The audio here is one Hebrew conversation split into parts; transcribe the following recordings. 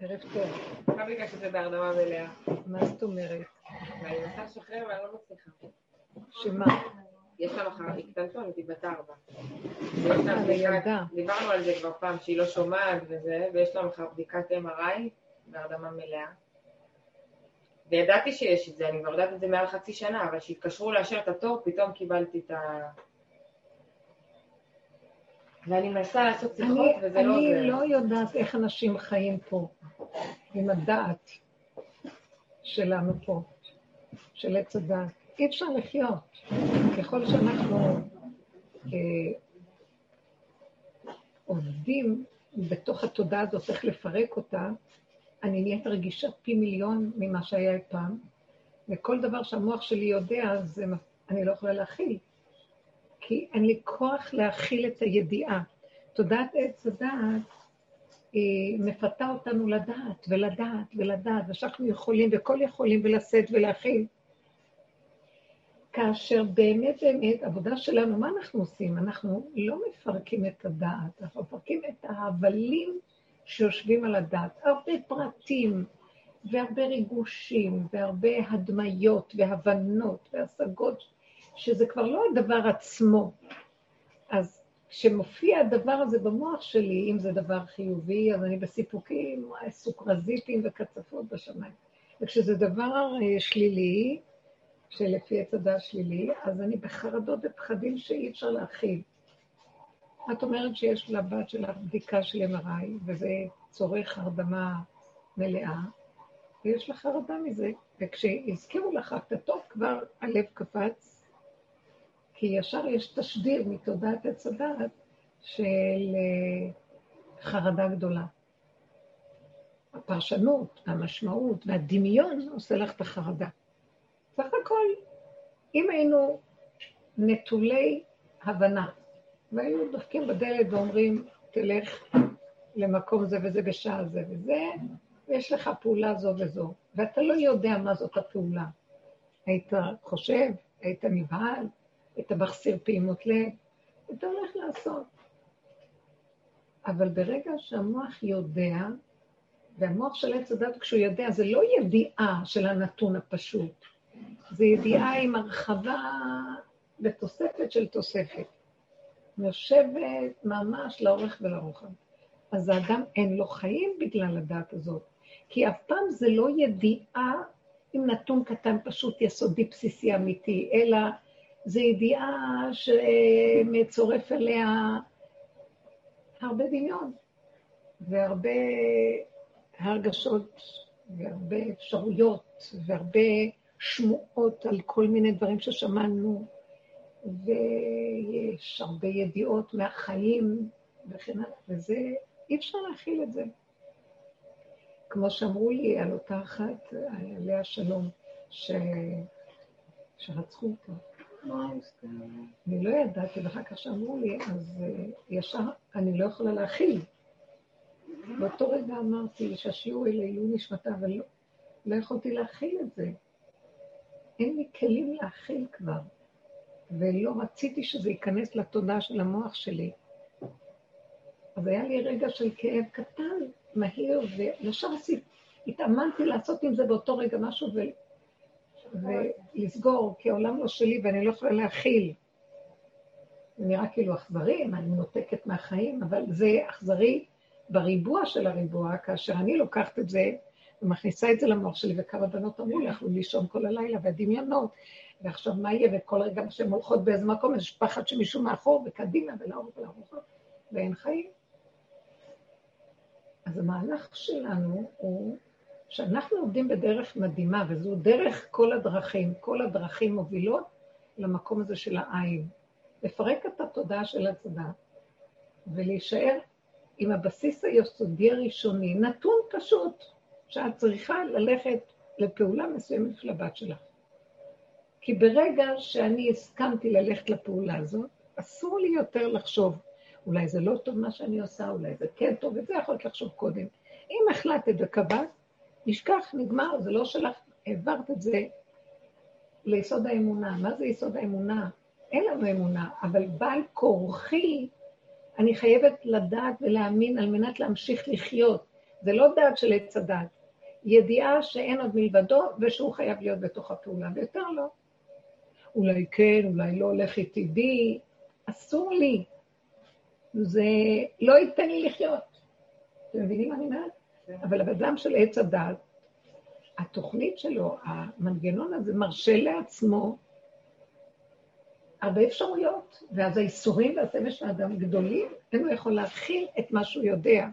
ערב טוב. מה בגלל שזה בהרדמה מלאה? מה זאת אומרת? ואני מנסה לשחרר ואני לא מצליחה. שמה? יש לה מחר, היא קטנטונת, היא בת ארבע. אה. דיברנו על זה כבר פעם, שהיא לא שומעת וזה, ויש לה מחר בדיקת MRI בהרדמה מלאה. וידעתי שיש את זה, אני כבר יודעת את זה מעל חצי שנה, אבל כשהתקשרו לאשר את התור, פתאום קיבלתי את ה... ואני מנסה לעשות שיחות אני, וזה לא עוזר. אני לא יודעת איך אנשים חיים פה, עם הדעת שלנו פה, של עץ הדעת. אי אפשר לחיות. ככל שאנחנו אה, עובדים בתוך התודעה הזאת, איך לפרק אותה, אני נהיית רגישה פי מיליון ממה שהיה אי פעם, וכל דבר שהמוח שלי יודע, זה, אני לא יכולה להכיל. כי אין לי כוח להכיל את הידיעה. תודעת עץ הדעת היא מפתה אותנו לדעת ולדעת ולדעת, ושאנחנו יכולים וכל יכולים ולשאת ולהכיל. כאשר באמת באמת, עבודה שלנו, מה אנחנו עושים? אנחנו לא מפרקים את הדעת, אנחנו מפרקים את ההבלים שיושבים על הדעת. הרבה פרטים והרבה ריגושים והרבה הדמיות והבנות והשגות, שזה כבר לא הדבר עצמו. אז כשמופיע הדבר הזה במוח שלי, אם זה דבר חיובי, אז אני בסיפוקים, סוכרזיתים וקצפות בשמיים. וכשזה דבר אה, שלילי, שלפי הדעת שלילי, אז אני בחרדות ופחדים שאי אפשר להכיל. את אומרת שיש לבת שלך בדיקה של MRI, וזה צורך הרדמה מלאה, ויש לך חרדה מזה, וכשהזכירו לך את הטוב, כבר הלב קפץ, כי ישר יש תשדיר מתודעת עץ הדעת של אה, חרדה גדולה. הפרשנות, המשמעות והדמיון עושה לך את החרדה. סך הכל, אם היינו נטולי הבנה, והיינו דופקים בדלת ואומרים, תלך למקום זה וזה בשעה זה וזה, ויש לך פעולה זו וזו, ואתה לא יודע מה זאת הפעולה. היית חושב, היית נבהל, היית מחסיר פעימות לב, אתה הולך לעשות. אבל ברגע שהמוח יודע, והמוח של עץ הדת, כשהוא יודע, זה לא ידיעה של הנתון הפשוט, זה ידיעה עם הרחבה ותוספת של תוספת. יושבת ממש לאורך ולרוחב. אז האדם אין לו חיים בגלל הדת הזאת, כי אף פעם זה לא ידיעה עם נתון קטן פשוט יסודי בסיסי אמיתי, אלא זו ידיעה שמצורף אליה הרבה דמיון והרבה הרגשות והרבה אפשרויות והרבה שמועות על כל מיני דברים ששמענו, ויש הרבה ידיעות מהחיים וכן הלאה, וזה, אי אפשר להכיל את זה. כמו שאמרו לי על אותה אחת, עליה שלום, ש... שרצחו אותה. אני לא ידעתי, ואחר כך שאמרו לי, אז אה, ישר אני לא יכולה להכיל. באותו רגע אמרתי שהשיעור אלה יהיו נשמתה, אבל לא, לא יכולתי להכיל את זה. אין לי כלים להכיל כבר, ולא רציתי שזה ייכנס לתודעה של המוח שלי. אז היה לי רגע של כאב קטן, מהיר, וישר התאמנתי לעשות עם זה באותו רגע משהו. ולסגור, כי העולם לא שלי ואני לא יכולה להכיל. זה נראה כאילו אכזרי, אני נותקת מהחיים, אבל זה אכזרי בריבוע של הריבוע, כאשר אני לוקחת את זה ומכניסה את זה למוח שלי, וכמה בנות אמרו לי, יכלו לישון כל הלילה, והדמיונות, ועכשיו מה יהיה, וכל רגע שהן הולכות באיזה מקום, יש פחד שמישהו מאחור וקדימה ולאור ולארוחות, ואין חיים. אז המהלך שלנו הוא שאנחנו עובדים בדרך מדהימה, וזו דרך כל הדרכים, כל הדרכים מובילות למקום הזה של העין. לפרק את התודעה של הצדה ולהישאר עם הבסיס היסודי הראשוני, נתון פשוט, שאת צריכה ללכת לפעולה מסוימת של הבת שלך. כי ברגע שאני הסכמתי ללכת לפעולה הזאת, אסור לי יותר לחשוב, אולי זה לא טוב מה שאני עושה, אולי זה כן טוב, את זה יכולת לחשוב קודם. אם החלטת וקבעת, נשכח, נגמר, זה לא שלך, העברת את זה ליסוד האמונה. מה זה יסוד האמונה? אין לנו אמונה, אבל בעל כורחי, אני חייבת לדעת ולהאמין על מנת להמשיך לחיות. זה לא דעת של עץ הדעת. ידיעה שאין עוד מלבדו ושהוא חייב להיות בתוך הפעולה, ויותר לא. אולי כן, אולי לא איתי בי, אסור לי. זה לא ייתן לי לחיות. אתם מבינים מה אני אומרת? אבל הבן של עץ הדת, התוכנית שלו, המנגנון הזה, מרשה לעצמו הרבה אפשרויות, ואז האיסורים והסבל של האדם גדולים, אין הוא יכול להכיל את מה שהוא יודע.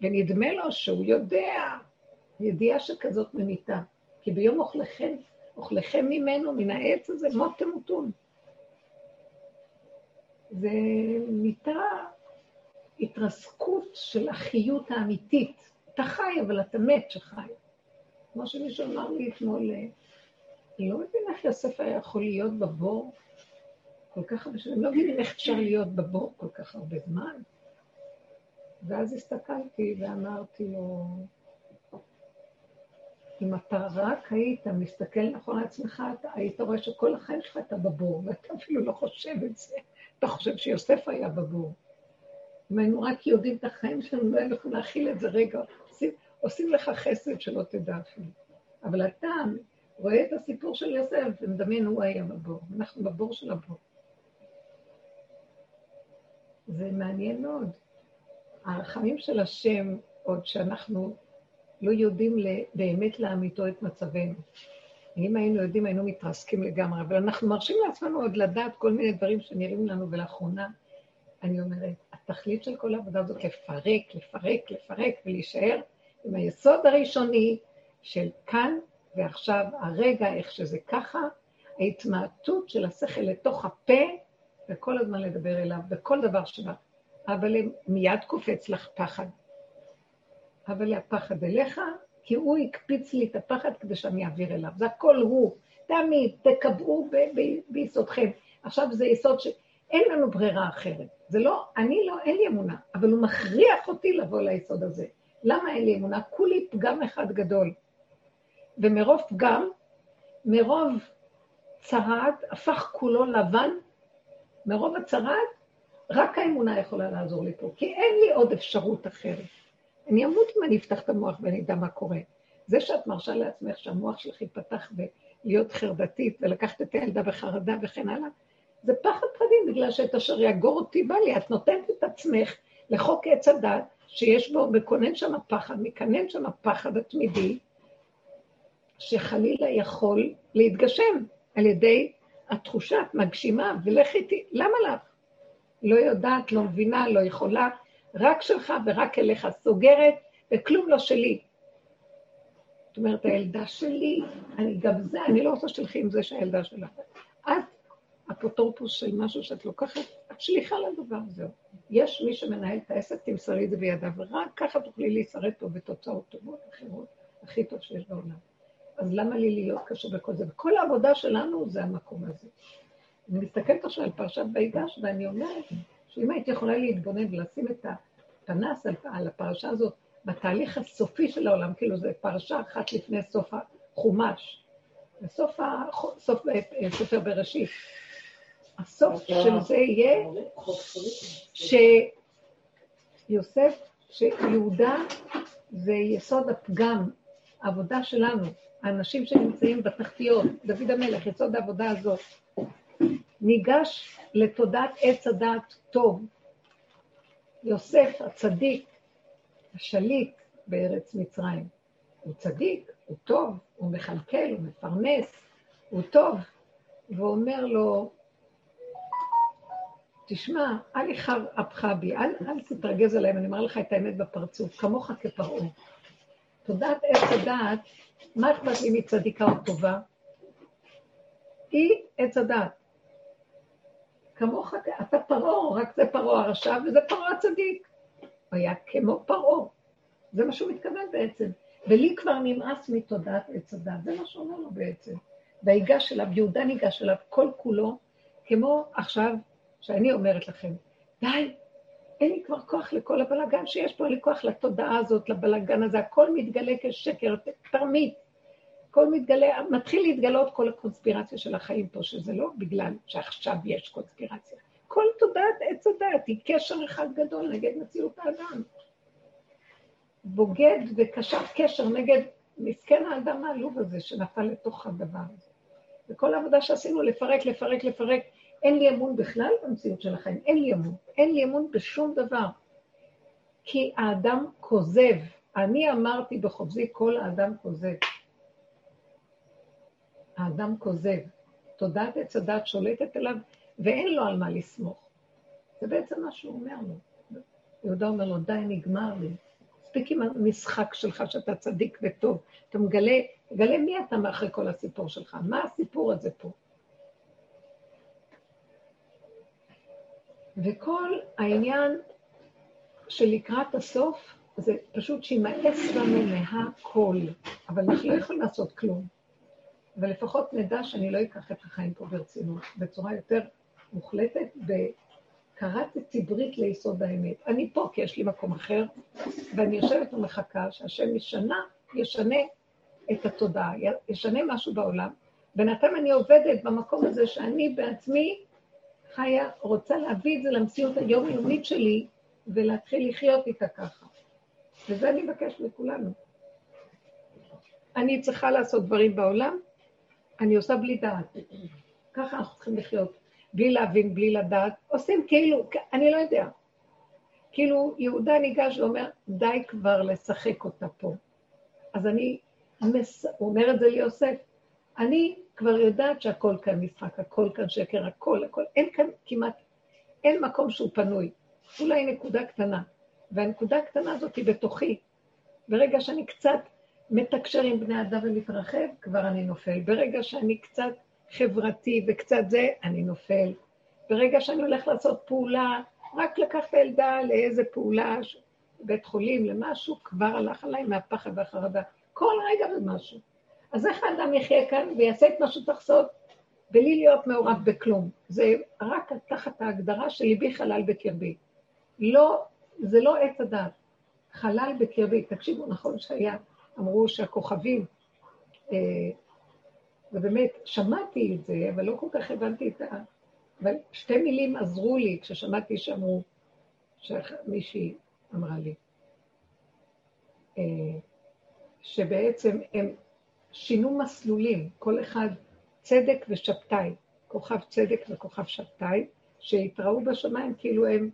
ונדמה לו שהוא יודע, ידיעה שכזאת ממיתה. כי ביום אוכלכם, אוכלכם ממנו, מן העץ הזה, מות תמותון. זה מיתה התרסקות של החיות האמיתית. אתה חי, אבל אתה מת שחי. כמו שמישהו אמר לי אתמול, אני לא מבינה איך יוסף היה יכול להיות בבור כל כך הרבה שנים, לא מבינים איך אפשר להיות בבור כל כך הרבה זמן. ואז הסתכלתי ואמרתי לו, אם אתה רק היית מסתכל נכון על עצמך, אתה היית רואה שכל החיים שלך אתה בבור, ואתה אפילו לא חושב את זה. אתה חושב שיוסף היה בבור. אם היינו רק יודעים את החיים שלנו, לא היינו יכולים להכיל את זה רגע. עושים, עושים לך חסד שלא תדע אפילו. אבל אתה רואה את הסיפור של יוסף ומדמיין, הוא היה בבור. אנחנו בבור של הבור. זה מעניין מאוד. הרחמים של השם, עוד שאנחנו לא יודעים באמת לאמיתו את מצבנו. אם היינו יודעים, היינו מתרסקים לגמרי, אבל אנחנו מרשים לעצמנו עוד לדעת כל מיני דברים שנראים לנו, ולאחרונה, אני אומרת, התכלית של כל העבודה הזאת לפרק, לפרק, לפרק ולהישאר עם היסוד הראשוני של כאן ועכשיו, הרגע, איך שזה ככה, ההתמעטות של השכל לתוך הפה, וכל הזמן לדבר אליו, בכל דבר שבא. אבל מיד קופץ לך פחד. אבל הפחד אליך, כי הוא הקפיץ לי את הפחד כדי שאני אעביר אליו. זה הכל הוא. תמיד תקבעו ביסודכם. עכשיו זה יסוד שאין לנו ברירה אחרת. זה לא, אני לא, אין לי אמונה, אבל הוא מכריח אותי לבוא ליסוד הזה. למה אין לי אמונה? כולי פגם אחד גדול. ומרוב פגם, מרוב צרעת, הפך כולו לבן, מרוב הצרעת, רק האמונה יכולה לעזור לי פה, כי אין לי עוד אפשרות אחרת. אני אמות אם אני אפתח את המוח ואני אדע מה קורה. זה שאת מרשה לעצמך שהמוח שלך ייפתח ולהיות חרדתית ולקחת את הילדה בחרדה וכן הלאה, זה פחד פחדים בגלל שאת אשר יגור אותי בא לי. את נותנת את עצמך לחוק עץ הדת, שיש בו, מקונן שם פחד, מקנן שם הפחד התמידי, שחלילה יכול להתגשם על ידי התחושה, את מגשימה, ולך איתי, למה לך? לא יודעת, לא מבינה, לא יכולה, רק שלך ורק אליך, סוגרת, וכלום לא שלי. זאת אומרת, הילדה שלי, אני גם זה, אני לא רוצה שתלכי עם זה שהילדה שלך. את אפוטרופוס של משהו שאת לוקחת, את שליחה לדבר, זהו. יש מי שמנהל את העסק, תמסרי את זה בידיו, ורק ככה תוכלי להישרד טוב בתוצאות טובות אחרות, הכי טוב שיש בעולם. אז למה לי להיות קשור בכל זה? וכל העבודה שלנו זה המקום הזה. אני מסתכלת עכשיו על פרשת ויגש, ואני אומרת שאם הייתי יכולה להתבונן ולשים את הפנס על, על הפרשה הזאת בתהליך הסופי של העולם, כאילו זו פרשה אחת לפני סוף החומש, בסוף סוף ספר בראשית. הסוף של זה יהיה שיוסף, שיהודה זה יסוד הפגם, העבודה שלנו, האנשים שנמצאים בתחתיות, דוד המלך, יסוד העבודה הזאת, ניגש לתודעת עץ הדעת טוב. יוסף הצדיק, השליט בארץ מצרים, הוא צדיק, הוא טוב, הוא מכלכל, הוא מפרנס, הוא טוב, והוא אומר לו, תשמע, אל יחר אפך בי, אל, אל תתרגז עליהם, אני אומר לך את האמת בפרצוף, כמוך כפרעה. תודעת עץ הדעת, מה אכפת לי מצדיקה או טובה? היא עץ הדעת. כמוך, אתה פרעה, רק זה פרעה הרשע וזה פרעה הצדיק. הוא היה כמו פרעה. זה מה שהוא מתכוון בעצם. ולי כבר נמאס מתודעת עץ הדת, זה מה שאומר לו בעצם. ויגש אליו, יהודה ניגש אליו כל כולו, כמו עכשיו, שאני אומרת לכם, די, אין לי כבר כוח לכל הבלגן שיש פה, אין לי כוח לתודעה הזאת, לבלגן הזה, הכל מתגלה כשקר, תרמית. הכל מתגלה, מתחיל להתגלות כל הקונספירציה של החיים פה, שזה לא בגלל שעכשיו יש קונספירציה. כל תודעת עץ הדת היא קשר אחד גדול נגד מציאות האדם. בוגד וקשר קשר נגד מסכן האדם העלוב הזה שנפל לתוך הדבר הזה. וכל העבודה שעשינו לפרק, לפרק, לפרק, אין לי אמון בכלל במציאות של החיים, אין לי אמון, אין לי אמון בשום דבר. כי האדם כוזב. אני אמרתי בחובזי, כל האדם כוזב. האדם כוזב. תודעת עץ הדת שולטת אליו, ואין לו על מה לסמוך. זה בעצם מה שהוא אומר לו. יהודה אומר לו, די, נגמר לי. מספיק עם המשחק שלך שאתה צדיק וטוב. אתה מגלה, מגלה מי אתה מאחורי כל הסיפור שלך. מה הסיפור הזה פה? וכל העניין שלקראת הסוף, זה פשוט שימאס לנו מהכל, אבל אנחנו לא יכולים לעשות כלום. אבל לפחות נדע שאני לא אקח את החיים פה ברצינות, בצורה יותר מוחלטת, וקראתי ברית ליסוד האמת. אני פה כי יש לי מקום אחר, ואני יושבת ומחכה שהשם ישנה, ישנה את התודעה, ישנה משהו בעולם. בינתיים אני עובדת במקום הזה שאני בעצמי חיה, רוצה להביא את זה למציאות היומיומית שלי, ולהתחיל לחיות איתה ככה. וזה אני מבקש מכולנו. אני צריכה לעשות דברים בעולם, אני עושה בלי דעת. ככה אנחנו צריכים לחיות, בלי להבין, בלי לדעת. עושים כאילו, אני לא יודע. כאילו יהודה ניגש ואומר, די כבר לשחק אותה פה. אז אני, מס... הוא אומר את זה ליוסף, אני כבר יודעת שהכל כאן משחק, הכל כאן שקר, הכל, הכל, אין כאן כמעט, אין מקום שהוא פנוי. אולי נקודה קטנה, והנקודה הקטנה הזאת היא בתוכי. ברגע שאני קצת מתקשר עם בני אדם ומתרחב, כבר אני נופל. ברגע שאני קצת חברתי וקצת זה, אני נופל. ברגע שאני הולך לעשות פעולה, רק לקח את הילדה לאיזה פעולה, בית חולים, למשהו, כבר הלך עליי מהפחד והחרדה. כל רגע זה משהו. אז איך האדם יחיה כאן ויעשה את מה לעשות בלי להיות מעורב בכלום? זה רק תחת ההגדרה של ליבי חלל בקרבי. לא, זה לא עץ הדת. חלל בקרבי, תקשיבו, נכון שהיה, אמרו שהכוכבים, אה, ובאמת, שמעתי את זה, אבל לא כל כך הבנתי את ה... אבל שתי מילים עזרו לי כששמעתי שאמרו, שמישהי אמרה לי, אה, שבעצם הם שינו מסלולים, כל אחד צדק ושבתאי, כוכב צדק וכוכב שבתאי, שהתראו בשמיים כאילו הם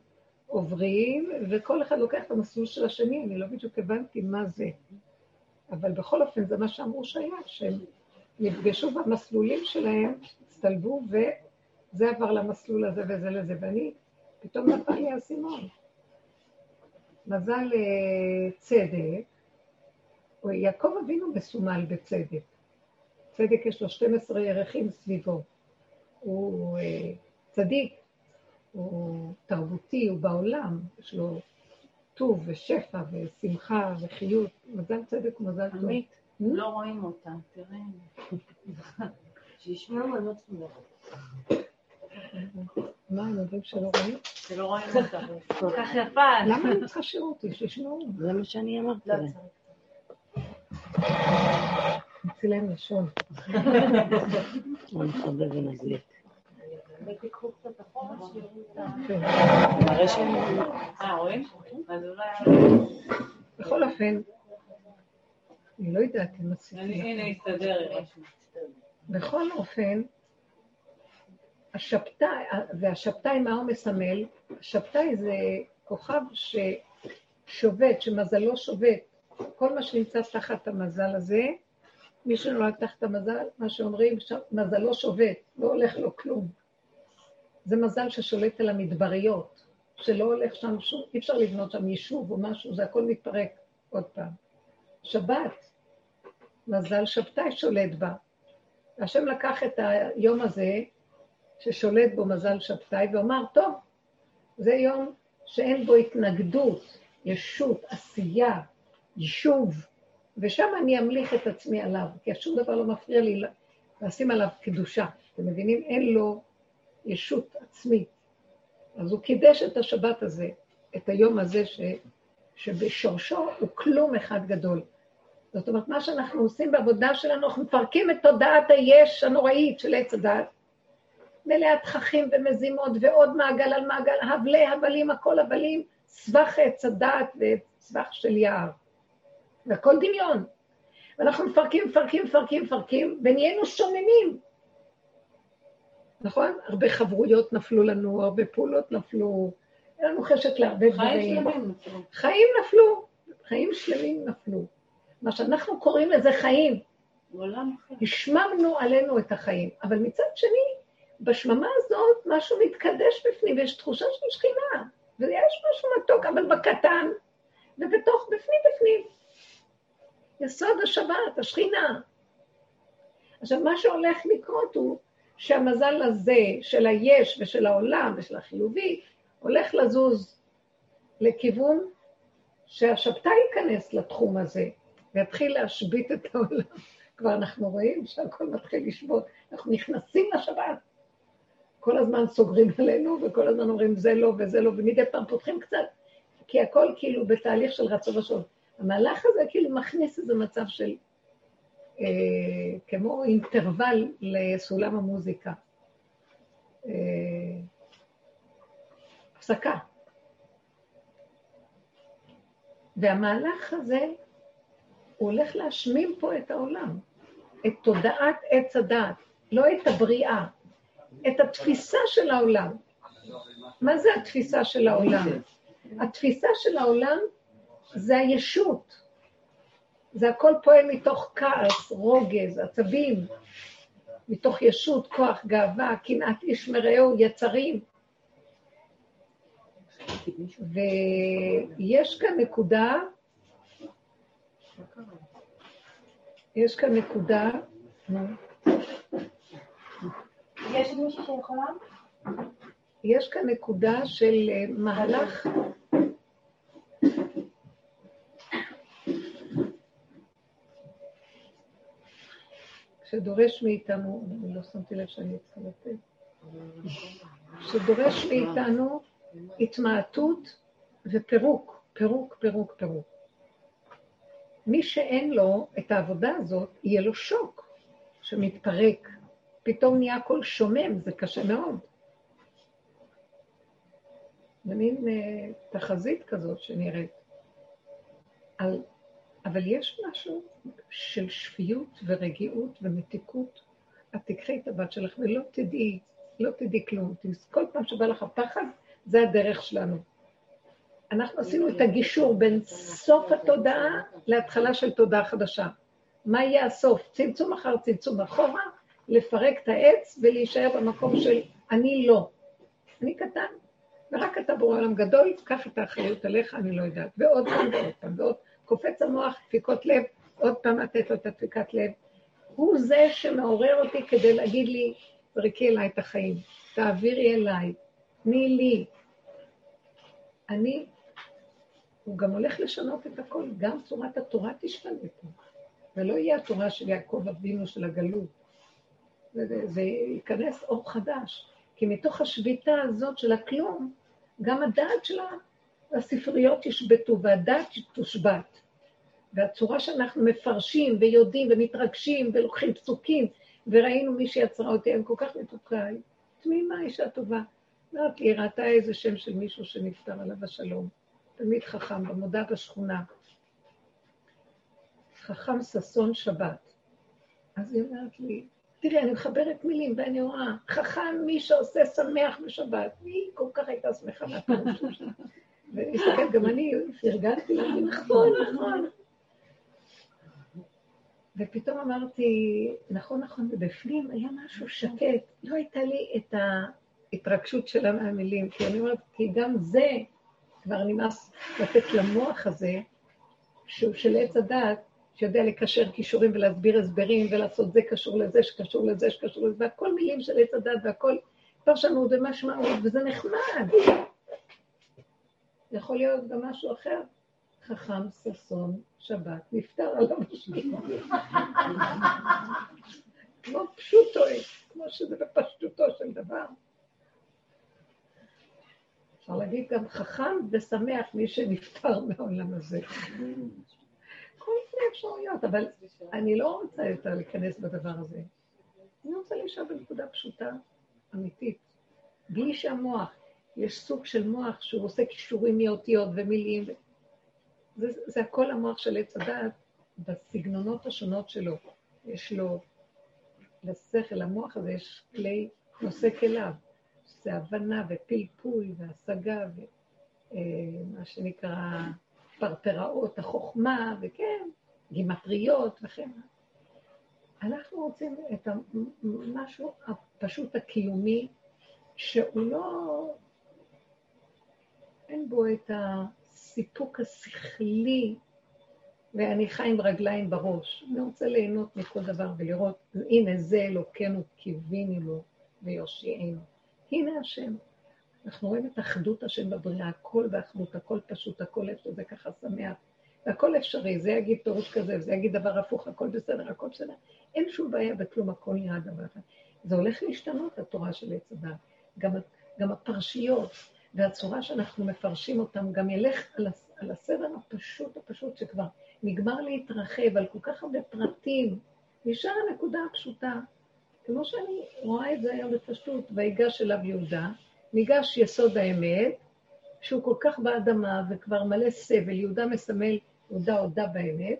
עוברים, וכל אחד לוקח את המסלול של השני, אני לא בדיוק הבנתי מה זה. אבל בכל אופן, זה מה שאמרו שהיה, שהם נפגשו במסלולים שלהם, הצטלבו, וזה עבר למסלול הזה וזה לזה, ואני, פתאום נפל לי האסימון. מזל אה, צדק, יעקב אבינו מסומל בצדק. צדק יש לו 12 ירחים סביבו. הוא אה, צדיק, הוא תרבותי, הוא בעולם, יש לו טוב ושפע ושמחה וחיות. מזל צדק ומזל טוב. עמית, לא רואים אותה, תראה. שישמעו, אני לא צריכה מה, הם אומרים שלא רואים? שלא רואים אותה, כל כך יפה. למה אני צריכה שירות? שישמעו. זה מה שאני אמרתי נוציא להם לשון. בוא נכבד ונדליק. בכל אופן, אני לא יודעת אם עשיתי. הנה, הסתדר. בכל אופן, השבתאי, והשבתאי מה הוא מסמל? השבתאי זה כוכב ששובת, שמזלו שובת. כל מה שנמצא תחת המזל הזה, מי שנולד תחת המזל, מה שאומרים, מזלו שובת, לא הולך לו כלום. זה מזל ששולט על המדבריות, שלא הולך שם שום, אי אפשר לבנות שם יישוב או משהו, זה הכל מתפרק עוד פעם. שבת, מזל שבתאי שולט בה. והשם לקח את היום הזה, ששולט בו מזל שבתאי, ואמר, טוב, זה יום שאין בו התנגדות, ישות, עשייה, יישוב, ושם אני אמליך את עצמי עליו, כי שום דבר לא מפריע לי לשים עליו קדושה. אתם מבינים? אין לו ישות עצמית. אז הוא קידש את השבת הזה, את היום הזה ש, שבשורשו הוא כלום אחד גדול. זאת אומרת, מה שאנחנו עושים בעבודה שלנו, אנחנו מפרקים את תודעת היש הנוראית של עץ הדת, מלאה תככים ומזימות ועוד מעגל על מעגל, הבלי הבלים, הכל הבלים, סבך עץ הדעת וסבך של יער. והכל דמיון. ואנחנו מפרקים, מפרקים, מפרקים, מפרקים, ונהיינו שוממים. נכון? הרבה חברויות נפלו לנו, הרבה פעולות נפלו, אין לנו חשק להרבה דברים. חיים שלמים נפלו. חיים נפלו, חיים שלמים נפלו. מה שאנחנו קוראים לזה חיים. השממנו עלינו את החיים. אבל מצד שני, בשממה הזאת משהו מתקדש בפנים, ויש תחושה של שכינה, ויש משהו מתוק, אבל בקטן, ובתוך, בפנים בפנים. יסוד השבת, השכינה. עכשיו, מה שהולך לקרות הוא שהמזל הזה של היש ושל העולם ושל החיובי הולך לזוז לכיוון שהשבתאי ייכנס לתחום הזה ויתחיל להשבית את העולם. כבר אנחנו רואים שהכל מתחיל לשבות. אנחנו נכנסים לשבת. כל הזמן סוגרים עלינו, וכל הזמן אומרים זה לא וזה לא, ומדי פעם פותחים קצת, כי הכל כאילו בתהליך של רצון ושוב. המהלך הזה כאילו מכניס איזה מצב של, אה, כמו אינטרוול לסולם המוזיקה. אה, הפסקה. והמהלך הזה, הוא הולך להשמים פה את העולם, את תודעת עץ הדעת, לא את הבריאה, את התפיסה של העולם. מה זה התפיסה של העולם? התפיסה של העולם זה הישות. זה הכל פועל מתוך כעס, רוגז, עצבים, מתוך ישות, כוח, גאווה, קנאת איש מרעהו, יצרים. ויש כאן נקודה, יש כאן נקודה, יש כאן נקודה של אה, מהלך שדורש מאיתנו, אני לא שמתי לב שאני צריכה לתת, שדורש מאיתנו התמעטות ופירוק, פירוק, פירוק, פירוק. מי שאין לו את העבודה הזאת, יהיה לו שוק שמתפרק. פתאום נהיה הכל שומם, זה קשה מאוד. זה מין uh, תחזית כזאת שנראית. על, אבל יש משהו של שפיות ורגיעות ומתיקות. את תקחי את הבת שלך ולא תדעי, לא תדעי כלום. כל פעם שבא לך פחד, זה הדרך שלנו. אנחנו עשינו את הגישור בין סוף התודעה להתחלה של תודעה חדשה. מה יהיה הסוף? צמצום אחר צמצום אחורה, לפרק את העץ ולהישאר במקום של אני לא. אני קטן, ורק אתה בורא עולם גדול, קח את האחריות עליך, אני לא יודעת. ועוד פעם ועוד פעם ועוד. קופץ המוח, דפיקות לב, עוד פעם לתת לו את הדפיקת לב. הוא זה שמעורר אותי כדי להגיד לי, זרקי אליי את החיים, תעבירי אליי, תני לי. אני, הוא גם הולך לשנות את הכל, גם צורת התורה תשתנה פה. ולא יהיה התורה של יעקב אבינו של הגלות. זה, זה ייכנס אור חדש. כי מתוך השביתה הזאת של הכלום, גם הדעת שלה, הספריות ישבתו והדעת תושבת. והצורה שאנחנו מפרשים ויודעים ומתרגשים ולוקחים פסוקים, וראינו מי שיצרה אותי, הם כל כך מתוקה, היא תמימה, אישה טובה. אומרת לי, ראתה איזה שם של מישהו שנפטר עליו השלום. תלמיד חכם, במודע בשכונה. חכם ששון שבת. אז היא אומרת לי, תראי, אני מחברת מילים ואני רואה, חכם מי שעושה שמח בשבת. היא כל כך הייתה שמחה מהפירוש שלה. ואני מסתכלת, גם אני פרגנתי לה, נכון, נכון. ופתאום אמרתי, נכון, נכון, ובפנים היה משהו שקט. לא הייתה לי את ההתרגשות שלה מהמילים, כי אני אומרת, כי גם זה כבר נמאס לתת למוח הזה, שהוא של עץ הדת, שיודע לקשר כישורים ולהסביר הסברים ולעשות זה קשור לזה, שקשור לזה, שקשור לזה, והכל מילים של עץ הדת והכל פרשנות ומשמעות, וזה נחמד. יכול להיות גם משהו אחר. חכם ששון שבת נפטר עליו השלום. כמו פשוטו, כמו שזה בפשטותו של דבר. אפשר להגיד גם חכם ושמח מי שנפטר מהעולם הזה. כל מיני אפשרויות, אבל אני לא רוצה יותר להיכנס בדבר הזה. אני רוצה להישאר בנקודה פשוטה, אמיתית, בלי שהמוח, יש סוג של מוח שהוא עושה קישורים מאותיות ומילים, זה, זה הכל המוח של עץ הדעת בסגנונות השונות שלו. יש לו, לשכל, למוח הזה יש כלי נושא כליו. זה הבנה ופלפול והשגה ומה שנקרא פרפראות החוכמה, וכן, גימטריות וכן. אנחנו רוצים את המשהו הפשוט הקיומי, שהוא לא... אין בו את הסיפוק השכלי, ואני חי עם רגליים בראש. אני רוצה ליהנות מכל דבר ולראות, הנה זה אלוקינו קיווינו לו ויושיענו. הנה השם. אנחנו רואים את אחדות השם בבריאה, הכל באחדות, הכל פשוט, הכל איפה זה ככה שמח. והכל אפשרי, זה יגיד פירוש כזה, זה יגיד דבר הפוך, הכל בסדר, הכל בסדר. אין שום בעיה בכלום, הכל נראה דבר אחד. זה הולך להשתנות, התורה של עץ הדת. גם, גם הפרשיות והצורה שאנחנו מפרשים אותם, גם ילך על, הסדר הפשוט, הפשוט, שכבר נגמר להתרחב על כל כך הרבה פרטים, נשאר הנקודה הפשוטה. כמו שאני רואה את זה היום בפשטות, ויגש אליו יהודה, ניגש יסוד האמת, שהוא כל כך באדמה וכבר מלא סבל, יהודה מסמל, יהודה הודה באמת,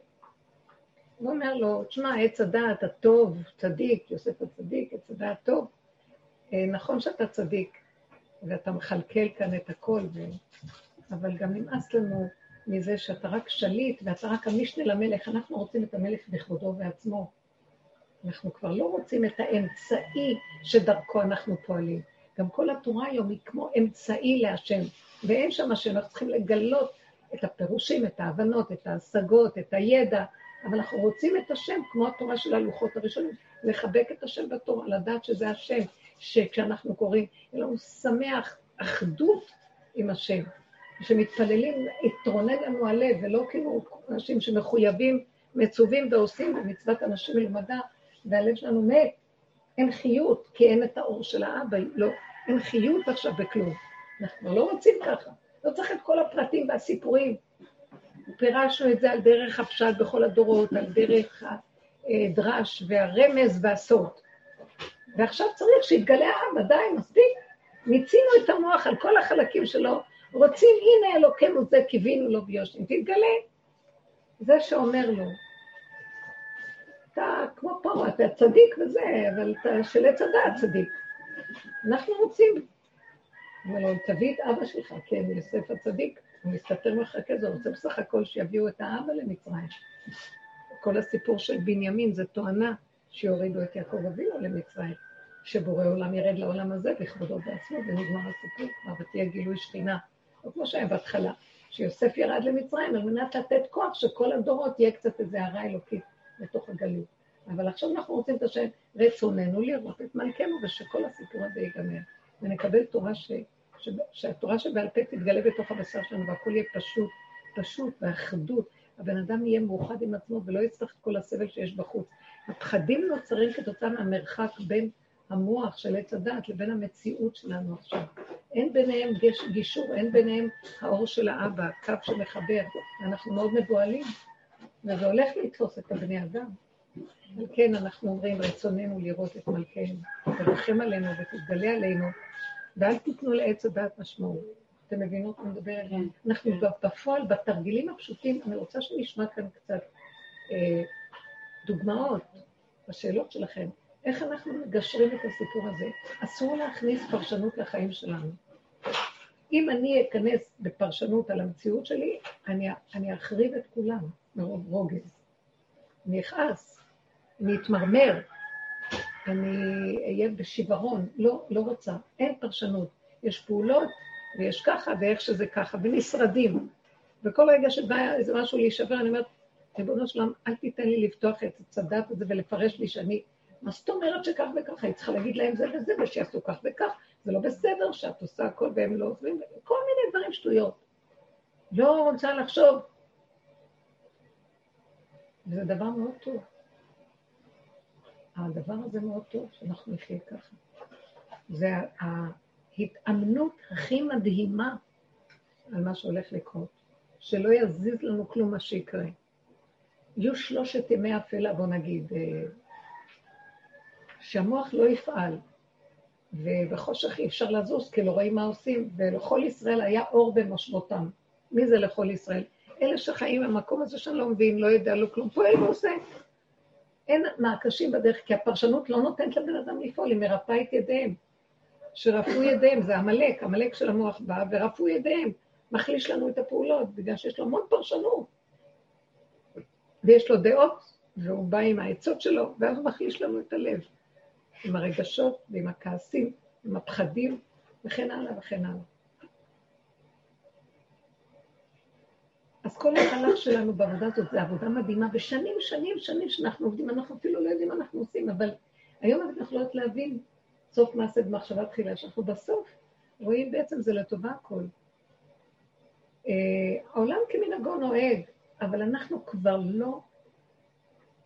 הוא אומר לו, תשמע, עץ הדעת הטוב, צדיק, יוסף הצדיק, עץ הדעת טוב, אה, נכון שאתה צדיק, ואתה מכלכל כאן את הכל, ו... אבל גם נמאס לנו מזה שאתה רק שליט ואתה רק המשנה למלך, אנחנו רוצים את המלך בכבודו ועצמו. אנחנו כבר לא רוצים את האמצעי שדרכו אנחנו פועלים. גם כל התורה היום היא כמו אמצעי להשם, ואין שם השם, אנחנו צריכים לגלות את הפירושים, את ההבנות, את ההשגות, את הידע, אבל אנחנו רוצים את השם כמו התורה של הלוחות הראשונים, לחבק את השם בתורה, לדעת שזה השם, שכשאנחנו קוראים, יהיה לנו שמח, אחדות עם השם. כשמתפללים, יתרונן לנו הלב, ולא כאילו אנשים שמחויבים, מצווים ועושים במצוות אנשים מלומדה, והלב שלנו מת. אין חיות, כי אין את האור של האבא, לא, אין חיות עכשיו בכלום. אנחנו לא רוצים ככה. לא צריך את כל הפרטים והסיפורים. פירשנו את זה על דרך הפשט בכל הדורות, על דרך הדרש והרמז והסוד. ועכשיו צריך שיתגלה העם, די, מספיק. מיצינו את המוח על כל החלקים שלו, רוצים, הנה אלוקינו זה, קיווינו לו ביושם, תתגלה. זה שאומר לו, אתה כמו פה, אתה צדיק וזה, אבל אתה של עץ הדעת צדיק. אנחנו רוצים. אומר לו, תביא את אבא שלך, כן, יוסף הצדיק, הוא מסתתר מחכה זה, רוצה בסך הכל שיביאו את האבא למצרים. כל הסיפור של בנימין זה תואנה שיורידו את יעקב אבינו למצרים, שבורא עולם ירד לעולם הזה בכבודו בעצמו, ונגמר הסיפור כבר, ותהיה גילוי שכינה. או כמו שהיה בהתחלה, שיוסף ירד למצרים על מנת לתת כוח שכל הדורות יהיה קצת איזה הערה אלוקית. בתוך הגלות. אבל עכשיו אנחנו רוצים את השם, רצוננו לראות את מלכנו ושכל הסיפור הזה ייגמר. ונקבל תורה ש... ש... שהתורה שבעל פה תתגלה בתוך הבשר שלנו והכל יהיה פשוט, פשוט, באחדות. הבן אדם יהיה מאוחד עם עצמו ולא יצטרך את כל הסבל שיש בחוץ. הפחדים נוצרים כתוצאה מהמרחק בין המוח של עץ הדת לבין המציאות שלנו עכשיו. אין ביניהם גש, גישור, אין ביניהם האור של האבא, הקו שמחבר. אנחנו מאוד מבוהלים. וזה הולך לתפוס את הבני אדם. על כן אנחנו אומרים, רצוננו לראות את מלכנו, תרחם עלינו ותתגלה עלינו, ואל תיתנו לעץ הדעת משמעות. אתם מבינות מה מדבר עליהם? כן. אנחנו בפועל, בתרגילים הפשוטים, אני רוצה שנשמע כאן קצת אה, דוגמאות בשאלות שלכם. איך אנחנו מגשרים את הסיפור הזה? אסור להכניס פרשנות לחיים שלנו. אם אני אכנס בפרשנות על המציאות שלי, אני, אני אחריב את כולם. מרוב רוגז. אני אכעס, אני אתמרמר, אני אהיה בשיוורון. לא, לא רוצה. אין פרשנות. יש פעולות, ויש ככה, ואיך שזה ככה, ונשרדים. וכל רגע שבא איזה משהו להישבר, אני אומרת, ריבונו שלם, אל תיתן לי לפתוח את הצדת הזה ולפרש לי שאני... מה זאת אומרת שכך וככה? היא צריכה להגיד להם זה וזה, ושיעשו כך וכך. זה לא בסדר שאת עושה הכל והם לא עוזרים, כל מיני דברים שטויות. לא רוצה לחשוב, וזה דבר מאוד טוב. הדבר הזה מאוד טוב, שאנחנו נחיה ככה. זה ההתאמנות הכי מדהימה על מה שהולך לקרות, שלא יזיז לנו כלום מה שיקרה. יהיו שלושת ימי אפלה, בוא נגיד, אה, שהמוח לא יפעל, ובחושך אי אפשר לזוז, כי לא רואים מה עושים, ולכל ישראל היה אור במושבותם. מי זה לכל ישראל? אלה שחיים במקום הזה שאני לא מבין, לא יודע, לא כלום, פועל ועושה. אין מעקשים בדרך, כי הפרשנות לא נותנת לבן אדם לפעול, היא מרפאה את ידיהם. שרפאו ידיהם, זה עמלק, עמלק של המוח בא, ורפאו ידיהם, מחליש לנו את הפעולות, בגלל שיש לו המון פרשנות. ויש לו דעות, והוא בא עם העצות שלו, ואז הוא מחליש לנו את הלב, עם הרגשות ועם הכעסים, עם הפחדים, וכן הלאה וכן הלאה. אז כל המהלך שלנו בעבודה הזאת זה עבודה מדהימה, ושנים, שנים, שנים שאנחנו עובדים, אנחנו אפילו לא יודעים מה אנחנו עושים, אבל היום אנחנו יכולות להבין סוף מעשה במחשבה תחילה, שאנחנו בסוף רואים בעצם זה לטובה הכל. Uh, העולם כמנהגו נוהג, אבל אנחנו כבר לא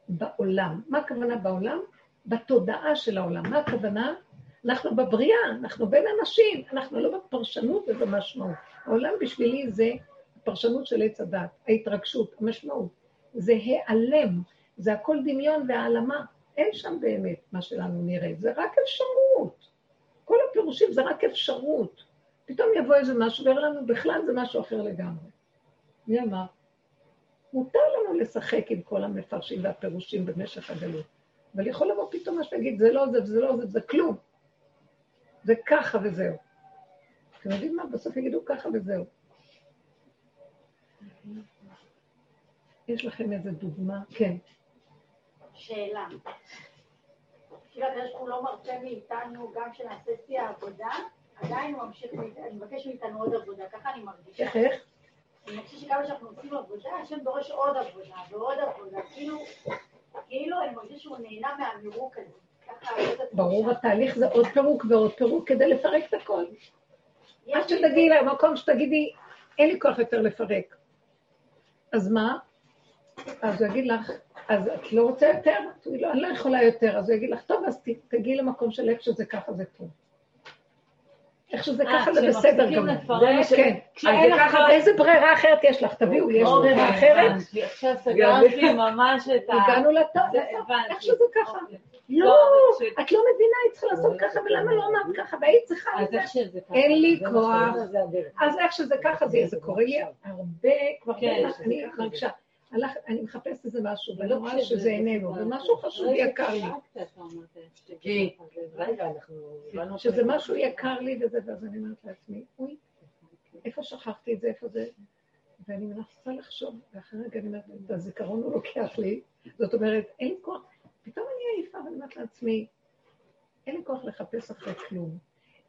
בעולם. מה הכוונה בעולם? בתודעה של העולם. מה הכוונה? אנחנו בבריאה, אנחנו בין אנשים, אנחנו לא בפרשנות ובמשמעות. העולם בשבילי זה הפרשנות של עץ הדת, ההתרגשות, המשמעות. זה העלם, זה הכל דמיון והעלמה. אין שם באמת מה שלנו נראה, זה רק אפשרות. כל הפירושים זה רק אפשרות. פתאום יבוא איזה משהו ויראה לנו, בכלל זה משהו אחר לגמרי. מי אמר? מותר לנו לשחק עם כל המפרשים והפירושים במשך הגלות, אבל יכול לבוא מה שתגיד, זה לא זה וזה לא זה, זה כלום. זה ככה וזהו. אתם יודעים מה? בסוף יגידו ככה וזהו. יש לכם איזה דוגמה? כן. שאלה. כאילו הקדוש ברוך הוא לא מרצה מאיתנו גם כשנעשה שיא העבודה, עדיין הוא ממשיך, אני מבקש מאיתנו עוד עבודה, ככה אני מרגישה. איך איך? אני מרגישה שכמה שאנחנו עושים עבודה, השם דורש עוד עבודה ועוד עבודה, כאילו, כאילו אני מרגישה שהוא נהנה מהמירוק הזה. ברור, התהליך זה עוד פירוק ועוד פירוק כדי לפרק את הכל. עד שתגיעי למקום שתגידי, אין לי כוח יותר לפרק. אז מה? אז הוא יגיד לך, אז את לא רוצה יותר? תגידי לו, אני לא יכולה יותר. אז הוא יגיד לך, טוב, אז תגיעי למקום של איך שזה ככה זה טוב. איך שזה אה, ככה זה בסדר גמור. לפרק, כן. כשאין לך... איזה ברירה אחרת יש לך? תביאו, יש אוקיי, ברירה אחרת? עכשיו סגרתי ממש את ה... הגענו לטוב. איך שזה ככה. אוקיי. לא, לא, את לא מבינה, היית צריכה לעשות ככה, ולמה לא אמרת ככה, והיית צריכה... אז. איך שזה ככה. אין לי כוח. אז איך שזה ככה, זה, קורה לי הרבה, כבר כן, כן, אני מרגישה, הלך, אני מחפשת איזה משהו, ואני לא רואה שזה איננו, זה- ומשהו חשוב יקר לי, רגע, אנחנו... שזה משהו יקר לי וזה, ואז אני אומרת לעצמי, אוי, איפה שכחתי את זה, איפה זה, ואני מנסה לחשוב, ואחרי רגע אני אומרת, את הזיכרון הוא לוקח לי, זאת אומרת, אין לי כוח, פתאום אני עייפה, ואני אומרת לעצמי, אין לי כוח לחפש אחרי כלום.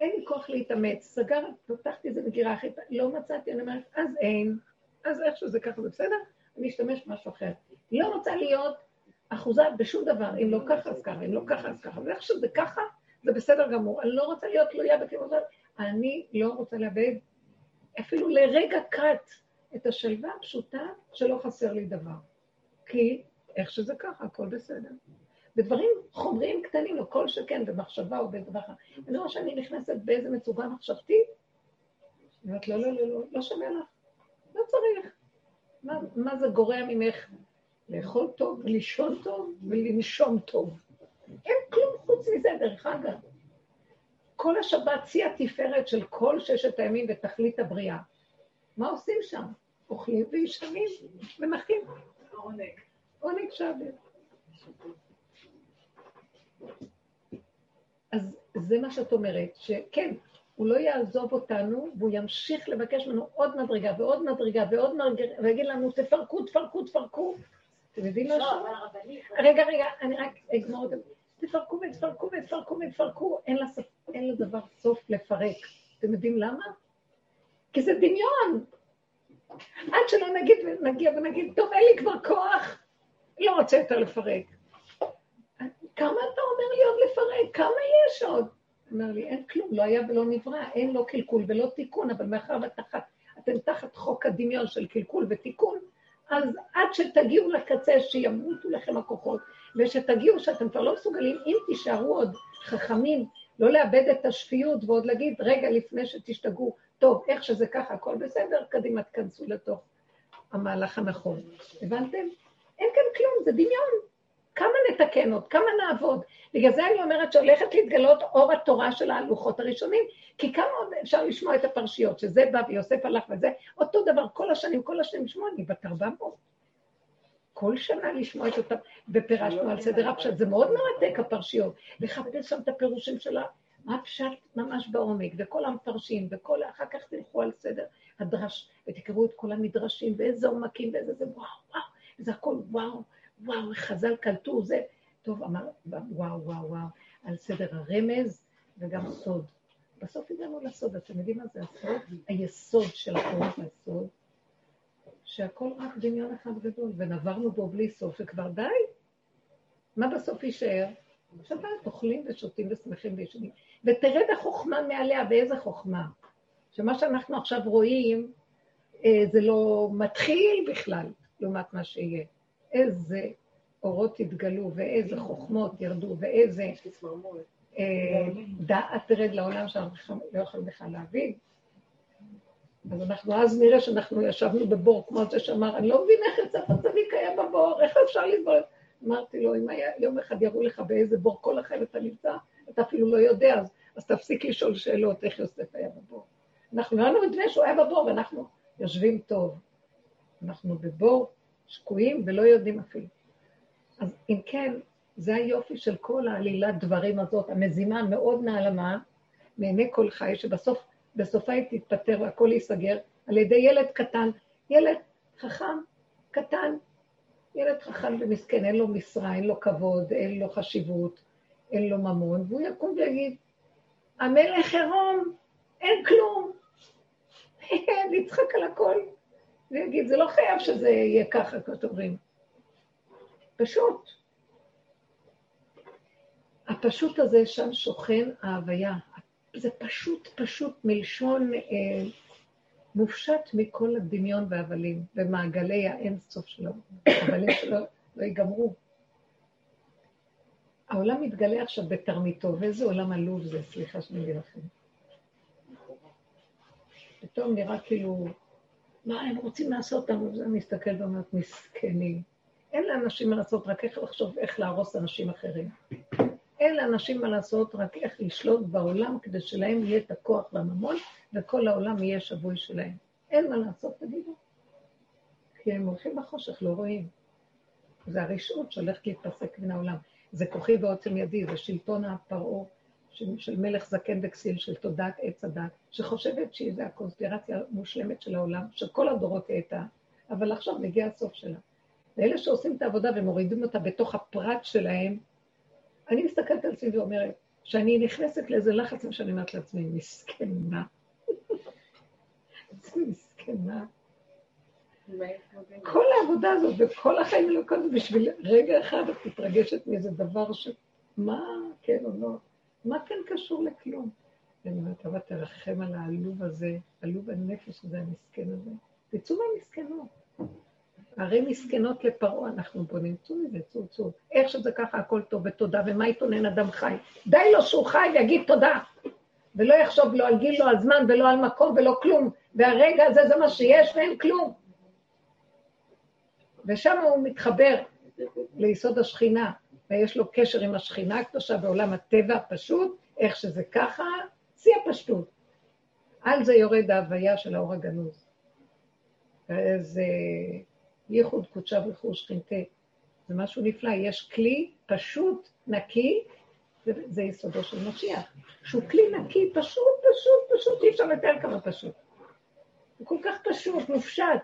אין לי כוח להתאמץ. סגר, פתחתי את זה בגירה אחרת, לא מצאתי, אני אומרת, אז אין, אז איך שזה ככה, זה בסדר? אני אשתמש במשהו אחר. לא רוצה להיות אחוזה בשום דבר, אם לא ככה אז ככה, אם לא ככה אז ככה, ואיך שזה ככה, זה בסדר גמור. אני לא רוצה להיות תלויה בכלום הזה, אני לא רוצה לאבד אפילו לרגע קט את השלווה הפשוטה שלא חסר לי דבר. כי איך שזה ככה, הכל בסדר. בדברים חומריים קטנים, או כל שכן, במחשבה או בדבר אחר. אני רואה שאני נכנסת באיזה מצוקה מחשבתית, אני אומרת, לא, לא, לא, לא, לא שווה לך, לא צריך. מה, מה זה גורע ממך? לאכול טוב, לישון טוב ולנשום טוב. אין כלום חוץ מזה, דרך אגב. כל השבת שיא התפארת של כל ששת הימים ותכלית הבריאה. מה עושים שם? אוכלים וישנים ונחים. עונג. עונג שבת. אז זה מה שאת אומרת, שכן, הוא לא יעזוב אותנו, והוא ימשיך לבקש ממנו עוד מדרגה ועוד מדרגה ועוד מדרגה, ויגיד לנו, תפרקו, תפרקו, תפרקו. אתם יודעים משהו? רגע, רגע, אני רק אגמור את זה. תפרקו ותפרקו ותפרקו ותפרקו, אין לדבר סוף לפרק. אתם יודעים למה? כי זה דמיון. עד שלא נגיד, נגיע ונגיד, טוב, אין לי כבר כוח, לא רוצה יותר לפרק. כמה אתה אומר לי עוד לפרק? כמה יש עוד? אומר לי, אין כלום, לא היה ולא נברא, אין לא קלקול ולא תיקון, אבל מאחר ותחת, אתם תחת חוק הדמיון של קלקול ותיקון, אז עד שתגיעו לקצה, שימותו לכם הכוחות, ושתגיעו שאתם כבר לא מסוגלים, אם תישארו עוד חכמים, לא לאבד את השפיות ועוד להגיד, רגע לפני שתשתגעו, טוב, איך שזה ככה, הכל בסדר, קדימה תכנסו לתוך המהלך הנכון. הבנתם? אין כאן כלום, זה דמיון. כמה נתקן עוד? כמה נעבוד? בגלל זה אני אומרת שהולכת להתגלות אור התורה של הלוחות הראשונים, כי כמה עוד אפשר לשמוע את הפרשיות, שזה בא ויוסף הלך וזה, אותו דבר כל השנים, כל השנים לשמוע, אני בת 400. כל שנה לשמוע את אותם, ופירשנו על סדר הפשט, זה מאוד מרתק הפרשיות, לחפש שם את הפירושים מה הפשט ממש בעומק, וכל המפרשים, וכל, אחר כך תלכו על סדר הדרש, ותקראו את כל המדרשים, ואיזה עומקים, ואיזה זה, וואו, וואו, זה הכל וואו, וואו, חז"ל קלטו, זה, טוב, אמר, וואו, וואו, וואו, על סדר הרמז וגם הסוד. בסוף הגענו לסוד, אתם יודעים מה זה הסוד? היסוד של החורות הסוד, שהכל רק דמיון אחד גדול, ונברנו בו בלי סוף, וכבר די. מה בסוף יישאר? שבת, אוכלים ושותים ושמחים וישנים. ותרד החוכמה מעליה, ואיזה חוכמה? שמה שאנחנו עכשיו רואים, אה, זה לא מתחיל בכלל, לעומת מה שיהיה. איזה אורות התגלו, ואיזה חוכמות ירדו, ואיזה אה, דעת תרד לעולם שאנחנו לא יכולים בכלל להבין. אז אנחנו אז נראה שאנחנו ישבנו בבור, כמו זה שאמר, אני לא מבין איך יצא פצביק היה בבור, איך אפשר לסבול? אמרתי לו, אם היה יום אחד יראו לך באיזה בור כל החיים אתה נמצא, אתה אפילו לא יודע, אז, אז תפסיק לשאול שאלות איך יוסף היה בבור. אנחנו ראינו את זה שהוא היה בבור, ואנחנו יושבים טוב. אנחנו בבור, שקועים ולא יודעים אפילו. אז אם כן, זה היופי של כל העלילת דברים הזאת, המזימה המאוד נעלמה, מעיני כל חי, שבסוף, בסופה היא תתפטר והכל ייסגר, על ידי ילד קטן, ילד חכם, קטן, ילד חכם ומסכן, אין לו משרה, אין לו כבוד, אין לו חשיבות, אין לו ממון, והוא יקום ויגיד, המלך עירום, אין כלום. נצחק על הכל, ויגיד, זה לא חייב שזה יהיה ככה, כתובים. פשוט. הפשוט הזה, שם שוכן ההוויה. זה פשוט, פשוט מלשון אה, מופשט מכל הדמיון וההבלים, ומעגלי האין סוף שלו, ההבלים שלו לא ייגמרו. העולם מתגלה עכשיו בתרמיתו, ואיזה עולם עלוב זה, סליחה שאני אגיד לכם. פתאום נראה כאילו, מה הם רוצים לעשות לנו? זה מסתכל ואומרת, מסכנים. אין לאנשים מה לעשות, רק איך לחשוב איך להרוס אנשים אחרים. אין לאנשים מה לעשות, רק איך לשלוט בעולם כדי שלהם יהיה את הכוח והממון, וכל העולם יהיה שבוי שלהם. אין מה לעשות, תגידו. כי הם הולכים בחושך, לא רואים. זה הרשעות שהולכת להתפסק מן העולם. זה כוחי ועוצם ידי, זה שלטון הפרעה של, מלך זקן וכסיל, של תודעת עץ הדת, שחושבת שהיא זה הקונספירציה המושלמת של העולם, שכל הדורות היא הייתה, אבל עכשיו מגיע הסוף שלה. ואלה שעושים את העבודה ומורידים אותה בתוך הפרט שלהם, אני מסתכלת על עצמי ואומרת, שאני נכנסת לאיזה לחץ, שאני אומרת לעצמי, מסכנה. מסכנה. כל העבודה הזאת וכל החיים כל זה בשביל רגע אחד את מתרגשת מאיזה דבר ש... מה כן או לא? מה כן קשור לכלום? ואני אומרת, אבל תרחם על העלוב הזה, עלוב הנפש הזה, המסכן הזה. תצאו מהמסכנות. הרי מסכנות לפרעה אנחנו בונים, צאו מזה, צאו, צאו. איך שזה ככה, הכל טוב ותודה, ומה יתונן אדם חי? די לו שהוא חי ויגיד תודה. ולא יחשוב לא על גיל, לא על זמן, ולא על מקום, ולא כלום. והרגע הזה זה מה שיש ואין כלום. ושם הוא מתחבר ליסוד השכינה, ויש לו קשר עם השכינה הקדושה בעולם הטבע הפשוט, איך שזה ככה, שיא הפשטות. על זה יורד ההוויה של האור הגנוז. זה ייחוד קודשה ברכו שכינתה. זה משהו נפלא, יש כלי פשוט, נקי, זה, זה יסודו של משיח. שהוא כלי נקי, פשוט, פשוט, פשוט, אי אפשר לתאר כמה פשוט. הוא כל כך פשוט, מופשט,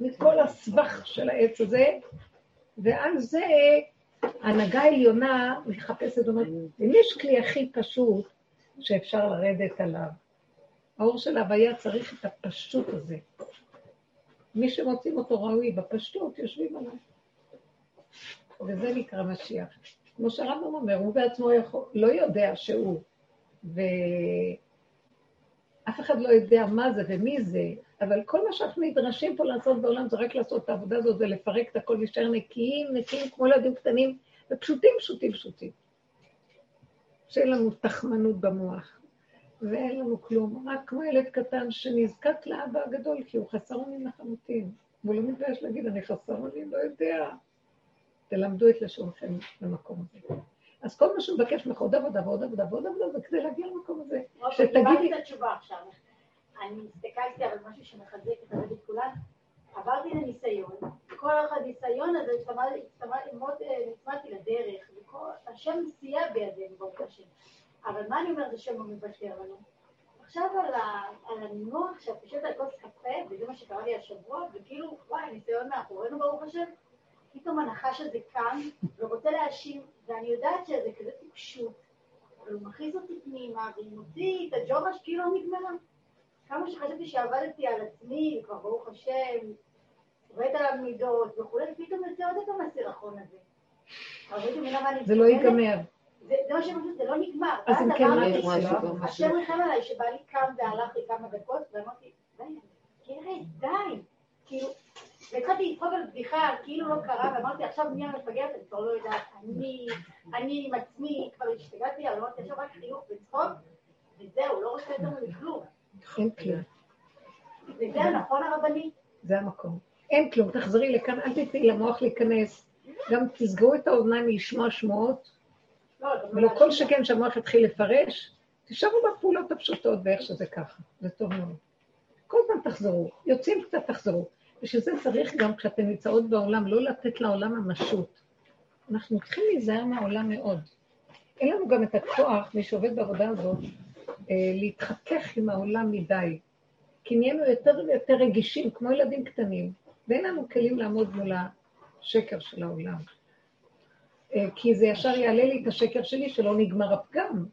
מכל הסבך של העץ הזה, ועל זה ההנהגה העליונה מחפשת, אומרת, אם יש כלי הכי פשוט שאפשר לרדת עליו, האור של ההוויה צריך את הפשוט הזה. מי שמוצאים אותו ראוי בפשטות, יושבים עליו. וזה נקרא משיח. כמו שהרמב"ם אומר, הוא בעצמו יכול, לא יודע שהוא, ואף אחד לא יודע מה זה ומי זה, אבל כל מה שאנחנו נדרשים פה לעשות בעולם זה רק לעשות את העבודה הזאת, זה לפרק את הכל, להישאר נקיים, נקיים כמו ילדים קטנים, ופשוטים, פשוטים, פשוטים. שאין לנו תחמנות במוח, ואין לנו כלום, רק כמו ילד קטן שנזקק לאבא הגדול, כי הוא חסר אונים לחלוטין. והוא לא מתבייש להגיד, אני חסר אונים, לא יודע. תלמדו את לשונכם במקום הזה. אז כל מה שהוא מבקש ממך עוד עבודה ועוד עבודה ועוד עבודה, זה כדי להגיע למקום הזה. אוקיי, שתגידי- קיבלתי את התשובה עכשיו. אני הסתכלתי על משהו שמחזק את הרבי כולן. עברתי לניסיון, כל הניסיון הזה, אה, נצמדתי לדרך, השם סייע בידינו, ברוך השם. אבל מה אני אומרת, השם לא מוותר לנו? עכשיו על ה- על המינוח שאת יושבת על כוס קפה, וזה מה שקרה לי השבוע, וכאילו, וואי, הניסיון מאחורינו, ברוך השם, פתאום הנחש הזה קם, ורוצה להאשים, ואני יודעת שזה כזה טיפשות, אבל הוא מכניס אותי פנימה, והיא מוציא את הג'ורה שכאילו לא נגמרה. כמה שחשבתי שעבדתי על עצמי, וכבר ברוך השם, עובדת עליו מידות וכולי, פתאום יוצא עוד פעם הסירחון הזה. אני זה לא? ייגמר. זה מה חושבת, זה לא נגמר. אז אם כן, מה אמרתי, את עושה? השם ריחם עליי שבעלי קם והלך לי כמה דקות, ואמרתי, די, קרן, די. כאילו, והתחלתי לצחוק על בדיחה, כאילו לא קרה, ואמרתי, עכשיו מי המפגרת, אני כבר לא יודעת, אני, אני עם עצמי, כבר השתגעתי, אבל אמרתי, עכשיו רק חיוך וצחוק, וזהו, לא רוצה יותר מכלום. אין כלום. וזה נכון הרבנית? זה המקום. אין כלום, תחזרי לכאן, אל תתני למוח להיכנס. גם תסגרו את האוזניים מלשמוע שמועות, לא, גם ולא כל. שכן שהמוח יתחיל לפרש, תישארו בפעולות הפשוטות ואיך שזה ככה, זה טוב מאוד. כל פעם תחזרו, יוצאים קצת תחזרו. בשביל זה צריך גם כשאתן נמצאות בעולם, לא לתת לעולם ממשות. אנחנו צריכים להיזהר מהעולם מאוד. אין לנו גם את הכוח, מי שעובד בעבודה הזאת, להתחכך עם העולם מדי. כי נהיינו יותר ויותר רגישים, כמו ילדים קטנים, ואין לנו כלים לעמוד מול השקר של העולם. אה, כי זה ישר יעלה לי את השקר שלי שלא נגמר הפגם.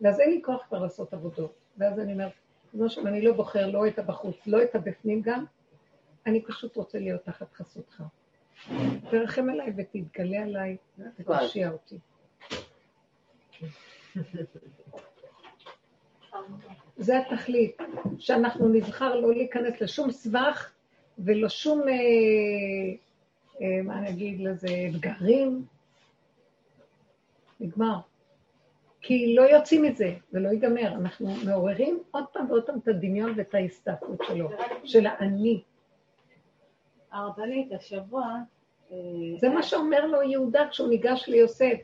ואז אין לי כוח כבר לעשות עבודות. ואז אני אומרת, כמו שם, אני לא בוחר לא את הבחוץ, לא את הבפנים גם, אני פשוט רוצה להיות תחת חסותך. תרחם עליי ותתגלה עליי ותושיע אותי. זה התכלית, שאנחנו נבחר לא להיכנס לשום סבך ולא שום, אה, אה, מה נגיד לזה, אתגרים. נגמר. כי לא יוצאים מזה, זה לא ייגמר. אנחנו מעוררים עוד פעם ועוד פעם את הדמיון ואת ההסתעפות שלו, של האני. הרבנית, השבוע... אה, זה מה שאומר לו יהודה כשהוא ניגש ליוסף.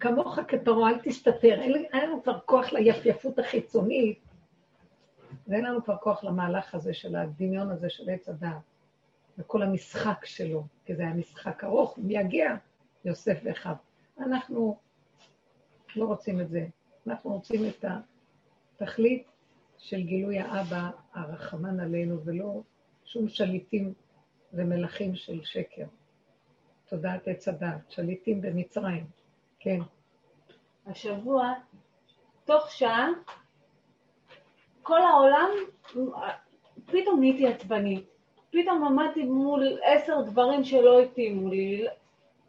כמוך כפרעה, אל תסתתר. אין, אין לנו כבר כוח ליפייפות החיצונית, ואין לנו כבר כוח למהלך הזה של הדמיון הזה של עץ הדעת, וכל המשחק שלו, כי זה היה משחק ארוך, מי יגיע? יוסף ואחיו. אנחנו לא רוצים את זה. אנחנו רוצים את התכלית של גילוי האבא הרחמן עלינו, ולא שום שליטים ומלכים של שקר. תודעת עץ הדת, שליטים במצרים. כן. השבוע, תוך שעה, כל העולם, פתאום נהייתי עצבנית. פתאום עמדתי מול עשר דברים שלא התאימו לי,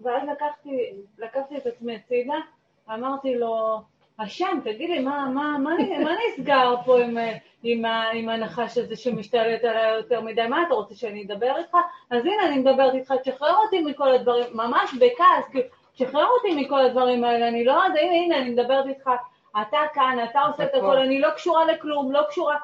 ואז לקחתי, לקחתי את עצמי הצידה, אמרתי לו, השם, תגיד לי, מה, מה, מה, מה נסגר פה עם, עם, עם הנחש הזה שמשתלט עליי יותר מדי? מה אתה רוצה שאני אדבר איתך? אז הנה, אני מדברת איתך, תשחרר אותי מכל הדברים, ממש בכעס, כאילו, תשחרר אותי מכל הדברים האלה, אני לא הנה, הנה, אני מדברת איתך, אתה כאן, אתה עושה את הכל, אני לא קשורה לכלום, לא קשורה...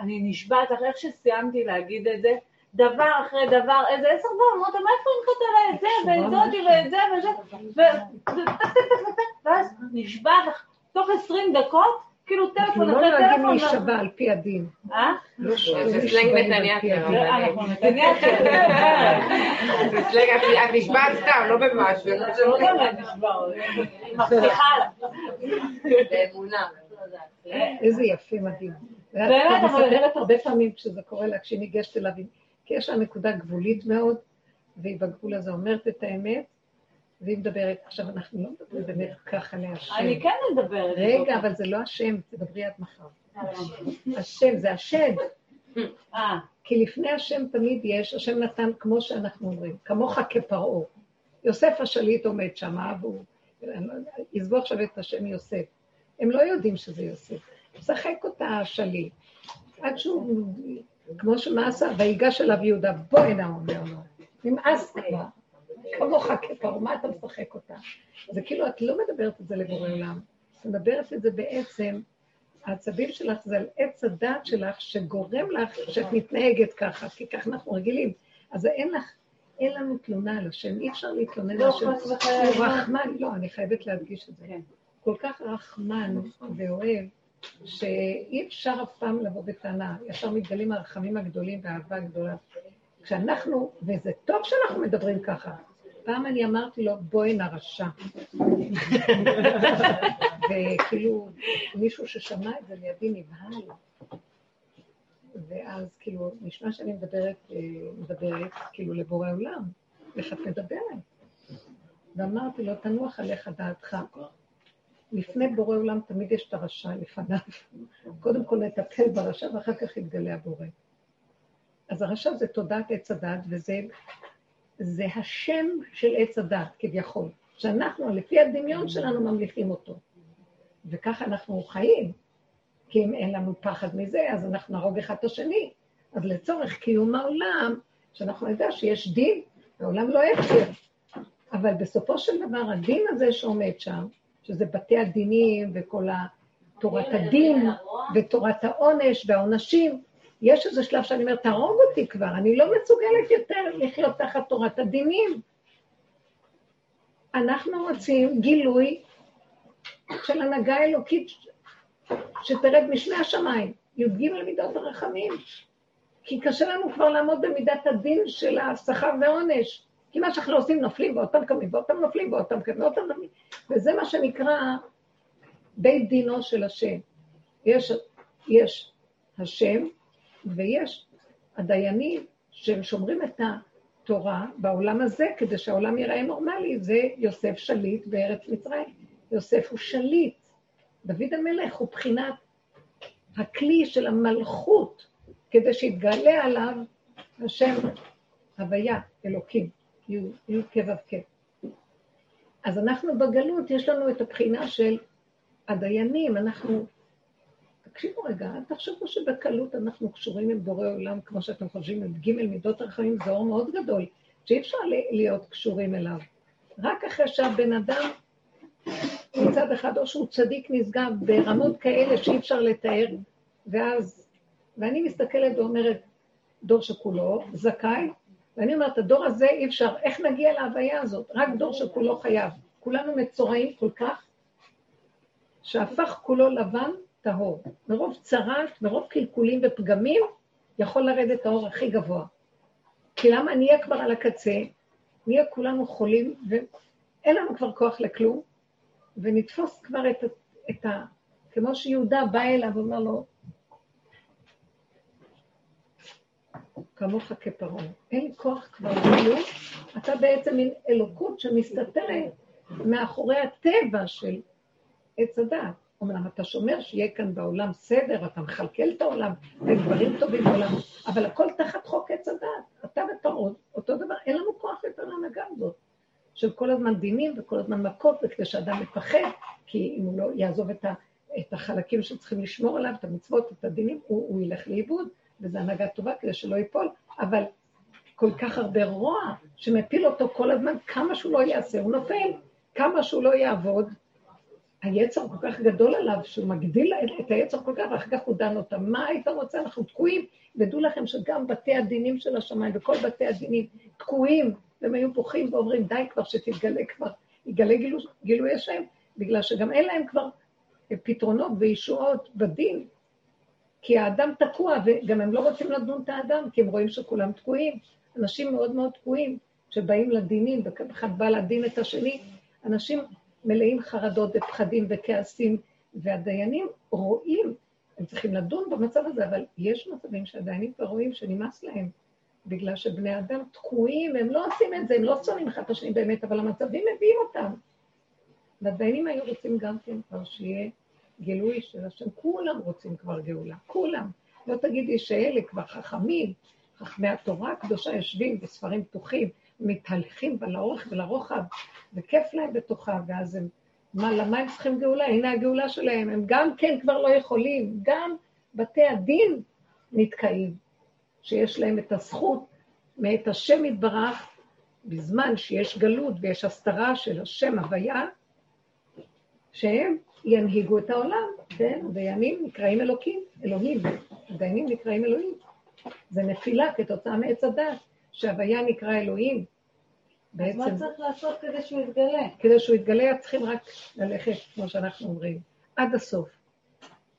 אני נשבעת, אחרי איך שסיימתי להגיד את זה, דבר אחרי דבר, איזה עשר פעם, אמרת, מאיפה הנחת עליי את זה, ואת זאתי ואת זה וזה, ו- ו- טק, טק, טק, טק, טק, ואז נשבעת לך, תוך עשרים דקות, כאילו אנחנו טלפון לא אחרי נוהגים טלפון, להישבע על פי הדין. אה? לא זה לא סלנג נתניה. לא, אנחנו נתניה זה סלנג, את- נשבעת סתם, לא במשהו. לא באמת נשבר, מבטיחה לה. באמונה. איזה יפה, מדהים. באמת, אבל- מספרת הרבה פעמים כשזה קורה לה, כשהיא ניגשת אליו, כי יש לה נקודה גבולית מאוד, והיא בגבול הזה אומרת את האמת, והיא מדברת. עכשיו, אנחנו לא מדברים באמת ככה להשם. אני כן מדברת. רגע, אבל זה לא השם, תדברי עד מחר. השם, זה השד. אה, כי לפני השם תמיד יש, השם נתן כמו שאנחנו אומרים, כמוך כפרעה. יוסף השליט עומד שם, והוא, עזבו עכשיו את השם יוסף. הם לא יודעים שזה יוסף. משחק אותה השליט. עד שהוא, כמו שמה עשה, ויגש אליו יהודה, בוא הנה, אומר לו. נמאס כבר. כמוך כפרעה, מה אתה משחק אותה? זה כאילו, את לא מדברת את זה לבורא עולם. את מדברת את זה בעצם, העצבים שלך זה על עץ הדעת שלך, שגורם לך שאת מתנהגת ככה, כי ככה אנחנו רגילים. אז אין לך, אין לנו תלונה על השם, אי אפשר להתלונן על לא, השם. הוא רחמן, לא, אני חייבת להדגיש את זה. כן. כל כך רחמן ואוהב, שאי אפשר אף פעם לבוא בטענה. ישר מתגלים הרחמים הגדולים והאהבה הגדולה. כשאנחנו, וזה טוב שאנחנו מדברים ככה. פעם אני אמרתי לו, בוא הנה רשע. וכאילו, מישהו ששמע את זה לידי נבהל. ואז כאילו, נשמע שאני מדברת, אה, מדברת כאילו לבורא עולם, איך את מדברת? ואמרתי לו, תנוח עליך דעתך. לפני בורא עולם תמיד יש את הרשע לפניו. קודם כל נטפל ברשע ואחר כך יתגלה הבורא. אז הרשע זה תודעת עץ הדת, וזה זה השם של עץ הדת, כביכול, שאנחנו, לפי הדמיון שלנו, ממליכים אותו. וככה אנחנו חיים, כי אם אין לנו פחד מזה, אז אנחנו נהרוג אחד את השני. אז לצורך קיום העולם, שאנחנו נדע שיש דין, העולם לא הפקר. אבל בסופו של דבר, הדין הזה שעומד שם, שזה בתי הדינים וכל ה- תורת הדין ותורת העונש והעונשים, יש איזה שלב שאני אומרת, תהרוג אותי כבר, אני לא מסוגלת יותר לחיות תחת תורת הדינים. אנחנו רוצים גילוי של הנהגה אלוקית שתרד משני השמיים, י"ג מידות הרחמים. כי קשה לנו כבר לעמוד במידת הדין של השכר ועונש. כי מה שאנחנו עושים נופלים ואותם קמים, ואותם נופלים ואותם קמים, ואותם נופלים. וזה מה שנקרא בית דינו של השם. יש, יש השם ויש הדיינים שהם שומרים את התורה בעולם הזה כדי שהעולם ייראה נורמלי, זה יוסף שליט בארץ מצרים. יוסף הוא שליט. דוד המלך הוא בחינת הכלי של המלכות, כדי שיתגלה עליו השם הוויה, אלוקים, י' כ' ו' כ'. אז אנחנו בגלות, יש לנו את הבחינה של הדיינים, אנחנו... תקשיבו רגע, אל תחשבו שבקלות אנחנו קשורים עם בורא עולם, כמו שאתם חושבים, עם ג' מידות הרחמים, זה אור מאוד גדול, שאי אפשר להיות קשורים אליו. רק אחרי שהבן אדם מצד אחד, או שהוא צדיק נשגב ברמות כאלה שאי אפשר לתאר, ואז, ואני מסתכלת ואומרת, דור שכולו זכאי, ואני אומרת, הדור הזה אי אפשר, איך נגיע להוויה הזאת? רק דור שכולו חייב. כולנו מצורעים כל כך, שהפך כולו לבן טהור. מרוב צרת, מרוב קלקולים ופגמים, יכול לרדת האור הכי גבוה. כי למה נהיה כבר על הקצה, נהיה כולנו חולים, ואין לנו כבר כוח לכלום, ונתפוס כבר את, את ה... כמו שיהודה בא אליו ואומר לו, כמוך כפרעה, אין לי כוח כבר לכלום, אתה בעצם מין אלוקות שמסתתרת מאחורי הטבע של עץ הדת. אומנם אתה שומר שיהיה כאן בעולם סדר, אתה מכלכל את העולם, ודברים טובים בעולם, אבל הכל תחת חוק עץ הדת. אתה ופרעה, אותו דבר, אין לנו כוח יותר להנהגה הזאת. של כל הזמן דינים וכל הזמן מכות, וכדי שאדם מפחד, כי אם הוא לא יעזוב את, ה, את החלקים שצריכים לשמור עליו, את המצוות, את הדינים, הוא, הוא ילך לאיבוד, וזו הנהגה טובה כדי שלא ייפול, אבל כל כך הרבה רוע שמפיל אותו כל הזמן, כמה שהוא לא יעשה, הוא נופל, כמה שהוא לא יעבוד, היצר כל כך גדול עליו, שהוא מגדיל את היצר כל כך, ואחר כך הוא דן אותם. מה היית רוצה? אנחנו תקועים. ודעו לכם שגם בתי הדינים של השמיים, וכל בתי הדינים תקועים, והם היו בוכים ואומרים, די כבר שתתגלה כבר, יגלה גילו, גילוי השם, בגלל שגם אין להם כבר פתרונות וישועות בדין, כי האדם תקוע, וגם הם לא רוצים לדון את האדם, כי הם רואים שכולם תקועים. אנשים מאוד מאוד תקועים, שבאים לדינים, ואחד בא לדין את השני, אנשים מלאים חרדות ופחדים וכעסים, והדיינים רואים, הם צריכים לדון במצב הזה, אבל יש מצבים שהדיינים כבר רואים שנמאס להם, בגלל שבני אדם תקועים, הם לא עושים את זה, הם לא שונאים אחד את השני באמת, אבל המצבים מביאים אותם. והדיינים היו רוצים גם כן כבר שיהיה גילוי של השם, כולם רוצים כבר גאולה, כולם. לא תגידי שאלה כבר חכמים, חכמי התורה הקדושה יושבים בספרים פתוחים, מתהלכים לאורך ולרוחב, וכיף להם בתוכה, ואז הם, מה, למה הם צריכים גאולה? הנה הגאולה שלהם, הם גם כן כבר לא יכולים, גם בתי הדין נתקעים, שיש להם את הזכות מאת השם יתברך, בזמן שיש גלות ויש הסתרה של השם הוויה, שהם ינהיגו את העולם, כן? הדיינים נקראים אלוקים, אלוהים, הדיינים נקראים אלוהים. זה נפילה כתוצאה מעץ הדת, שהוויה נקרא אלוהים, אז מה בעצם, צריך לעשות כדי שהוא יתגלה? כדי שהוא יתגלה, צריכים רק ללכת, כמו שאנחנו אומרים, עד הסוף.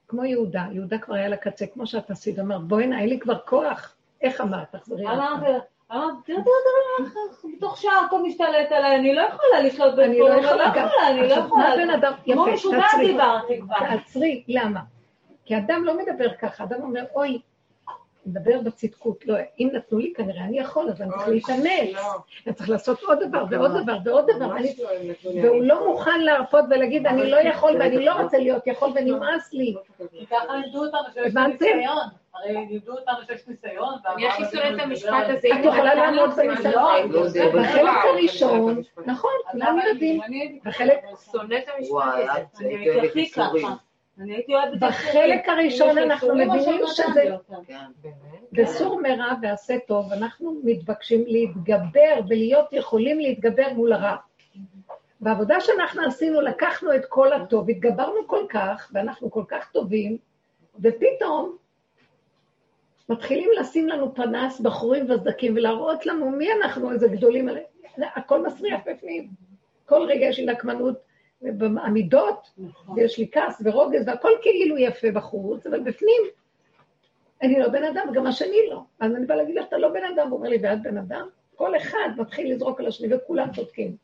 כמו יהודה, יהודה כבר היה לקצה, כמו שאת עשית, אמרת, בואי הנה, אין לי כבר כוח. איך אמרת? תחזרי פעם. אמרתי אמרתי, בתוך שעה הכל משתלט עליי, אני לא יכולה לשלוט בזה, אני לא אני לא יכולה, יכולה, אני לא עכשיו, יכולה. מה בן אדם, יפה, תעצרי. דיברתי כבר. תעצרי, למה? כי אדם לא מדבר ככה, אדם אומר, אוי, מדבר בצדקות, לא, אם נתנו לי כנראה אני יכול, אז אני צריך להתאמץ, לא. אני צריך לעשות עוד דבר ועוד דבר ועוד דבר, לא, והוא לא מוכן להרפות ולהגיד, אני לא יכול ואני לא רוצה להיות יכול ונמאס לי. ככה לימדו אותנו שיש הבנתם? ניסיון. הרי לימדו אותנו שיש ניסיון. אני הכי שונאת את המשפט הזה. את יכולה לעמוד בניסיון. לא, בחלק הראשון, נכון, כולם יודעים, בחלק- שונאת את את המשפט הזה. אני הכי. ככה. אני הייתי אוהבת... בחלק הראשון אנחנו מבינים שזה כן. בסור מרע ועשה טוב, אנחנו מתבקשים להתגבר ולהיות יכולים להתגבר מול הרע. בעבודה שאנחנו עשינו, לקחנו את כל הטוב, התגברנו כל כך, ואנחנו כל כך טובים, ופתאום מתחילים לשים לנו פנס, בחורים וסדקים, ולהראות לנו מי אנחנו, איזה גדולים. הכל מסריח בפנים. כל רגע יש לי נקמנות בעמידות, ויש לי כעס ורוגז, והכל כאילו יפה בחוץ, אבל בפנים אני לא בן אדם, וגם השני לא. אז אני באה להגיד לך, אתה לא בן אדם, הוא אומר לי, ואת בן אדם? כל אחד מתחיל לזרוק על השני, וכולם צודקים.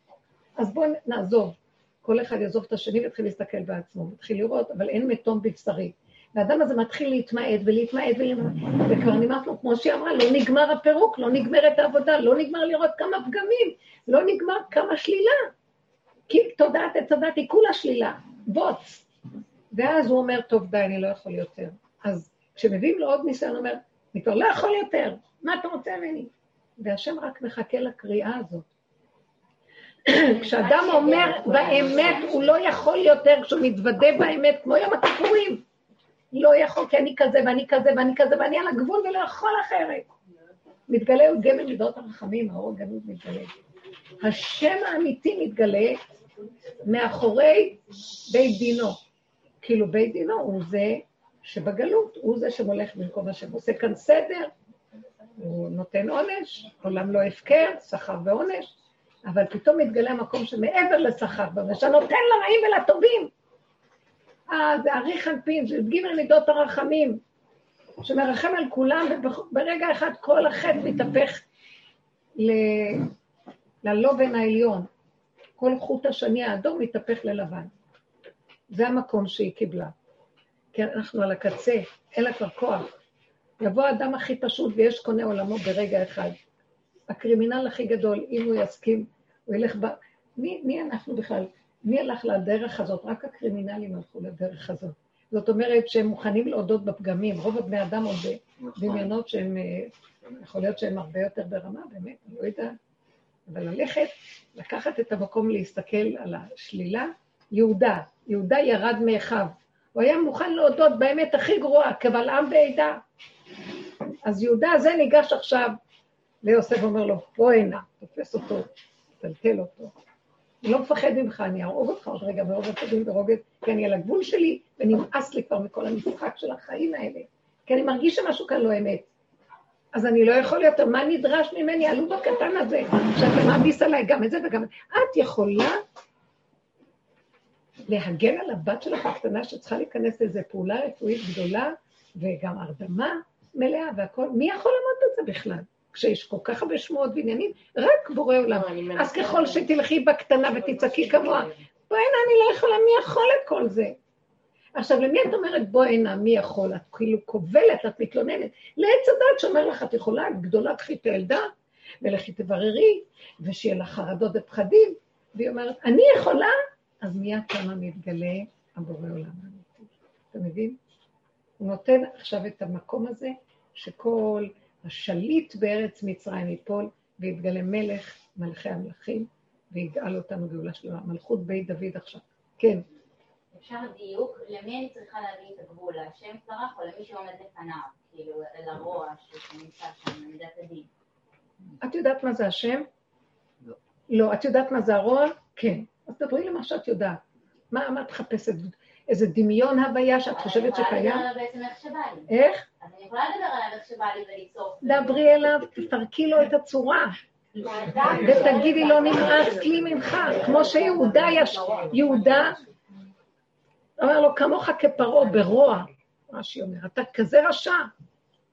אז בואו נעזוב. כל אחד יעזוב את השני ויתחיל להסתכל בעצמו, מתחיל לראות, אבל אין מתום בבשרי. והאדם הזה מתחיל להתמעט ולהתמעט ולהתמעט, וכבר נמאס לו, כמו שהיא אמרה, לא נגמר הפירוק, לא נגמרת העבודה, לא נגמר לראות כמה פגמים, לא נגמר כמה שלילה. כי תודעת עץ הדת היא כולה שלילה, בוץ. ואז הוא אומר, טוב, די, אני לא יכול יותר. אז כשמביאים לו עוד ניסיון, הוא אומר, אני כבר לא יכול יותר, מה אתה רוצה ממני? והשם רק מחכה לקריאה הזאת. כשאדם אומר באמת, הוא לא יכול יותר, כשהוא מתוודה באמת, כמו יום הכיפורים. לא יכול, כי אני כזה, ואני כזה, ואני כזה, ואני על הגבול ולא יכול אחרת. מתגלה הוא גמל מידות הרחמים, האור הגנוז מתגלה. השם האמיתי מתגלה מאחורי בית דינו. כאילו בית דינו הוא זה שבגלות, הוא זה שמולך במקום השם. עושה כאן סדר, הוא נותן עונש, עולם לא הפקר, שכר ועונש, אבל פתאום מתגלה המקום שמעבר לשכר ועונש, שנותן לרעים ולטובים. אה, זה אריך אנפין, זה י"ג מידות הרחמים, שמרחם על כולם, וברגע אחד כל החטא מתהפך ל- ללובן העליון. כל חוט השני האדום מתהפך ללבן. זה המקום שהיא קיבלה. כי אנחנו על הקצה, אין לה כבר כוח. יבוא האדם הכי פשוט ויש קונה עולמו ברגע אחד. הקרימינל הכי גדול, אם הוא יסכים, הוא ילך ב... מי, מי אנחנו בכלל? מי הלך לדרך הזאת? רק הקרימינלים הלכו לדרך הזאת. זאת אומרת שהם מוכנים להודות בפגמים. רוב הבני אדם עוד בדמיונות שהם, אה, יכול להיות שהם הרבה יותר ברמה, באמת, אני לא יודעת. אבל ללכת, לקחת את המקום להסתכל על השלילה, יהודה, יהודה ירד מאחיו. הוא היה מוכן להודות באמת הכי גרועה, קבל עם ועדה. אז יהודה הזה ניגש עכשיו ליוסף ואומר לו, בוא הנה, תופס אותו, טלטל אותו. אני לא מפחד ממך, אני אהרוג אותך עוד רגע ברוגע טובים ברוגע, כי אני על הגבול שלי, ונמאס לי כבר מכל המשחק של החיים האלה. כי אני מרגיש שמשהו כאן לא אמת. אז אני לא יכול יותר, מה נדרש ממני, העלוב הקטן הזה, שאתה מעמיס עליי גם את זה וגם את יכולה להגן על הבת שלך הקטנה שצריכה להיכנס לאיזו פעולה רפואית גדולה, וגם הרדמה מלאה והכול, מי יכול לעמוד בזה בכלל? כשיש כל כך הרבה שמועות ועניינים, רק בורא עולם. לא, אז ככל שתלכי בקטנה ותצעקי כמוה, בואי הנה, אני לא יכולה, מי יכול את כל זה? עכשיו, למי את אומרת, בואי הנה, מי יכול? את כאילו כובלת, את מתלוננת. לעץ הדת שאומר לך, את יכולה, גדולה, קחי את הילדה, ולכי תבררי, ושיהיה לך חרדות ופחדים. והיא אומרת, אני יכולה? אז מיד כמה מתגלה הבורא עולם האמיתי. אתה מבין? הוא נותן עכשיו את המקום הזה, שכל השליט בארץ מצרים ייפול, ויתגלה מלך, מלכי המלכים, ויגאל אותנו גאולה שלמה. מלכות בית דוד עכשיו. כן. אפשר דיוק, למי אני צריכה להביא את הגבול, להשם צרך או למי שעומד לפניו, כאילו, לרוע שנמצא שם, למידת הדין. את יודעת מה זה השם? לא. לא. את יודעת מה זה הרוע? כן. אז דברי למה שאת יודעת. מה, מה את מחפשת? איזה דמיון הוויה שאת חושבת שקיים? אני יכולה לדבר עליו בעצם איך שבא לי. איך? אז אני יכולה לדבר עליו איך שבא לי וליצור. דברי אליו, תפרקי לו את הצורה, ותגידי לו, נמאס לי ממך, כמו שיהודה אומר לו, כמוך כפרעה ברוע, רש"י אומר, אתה כזה רשע.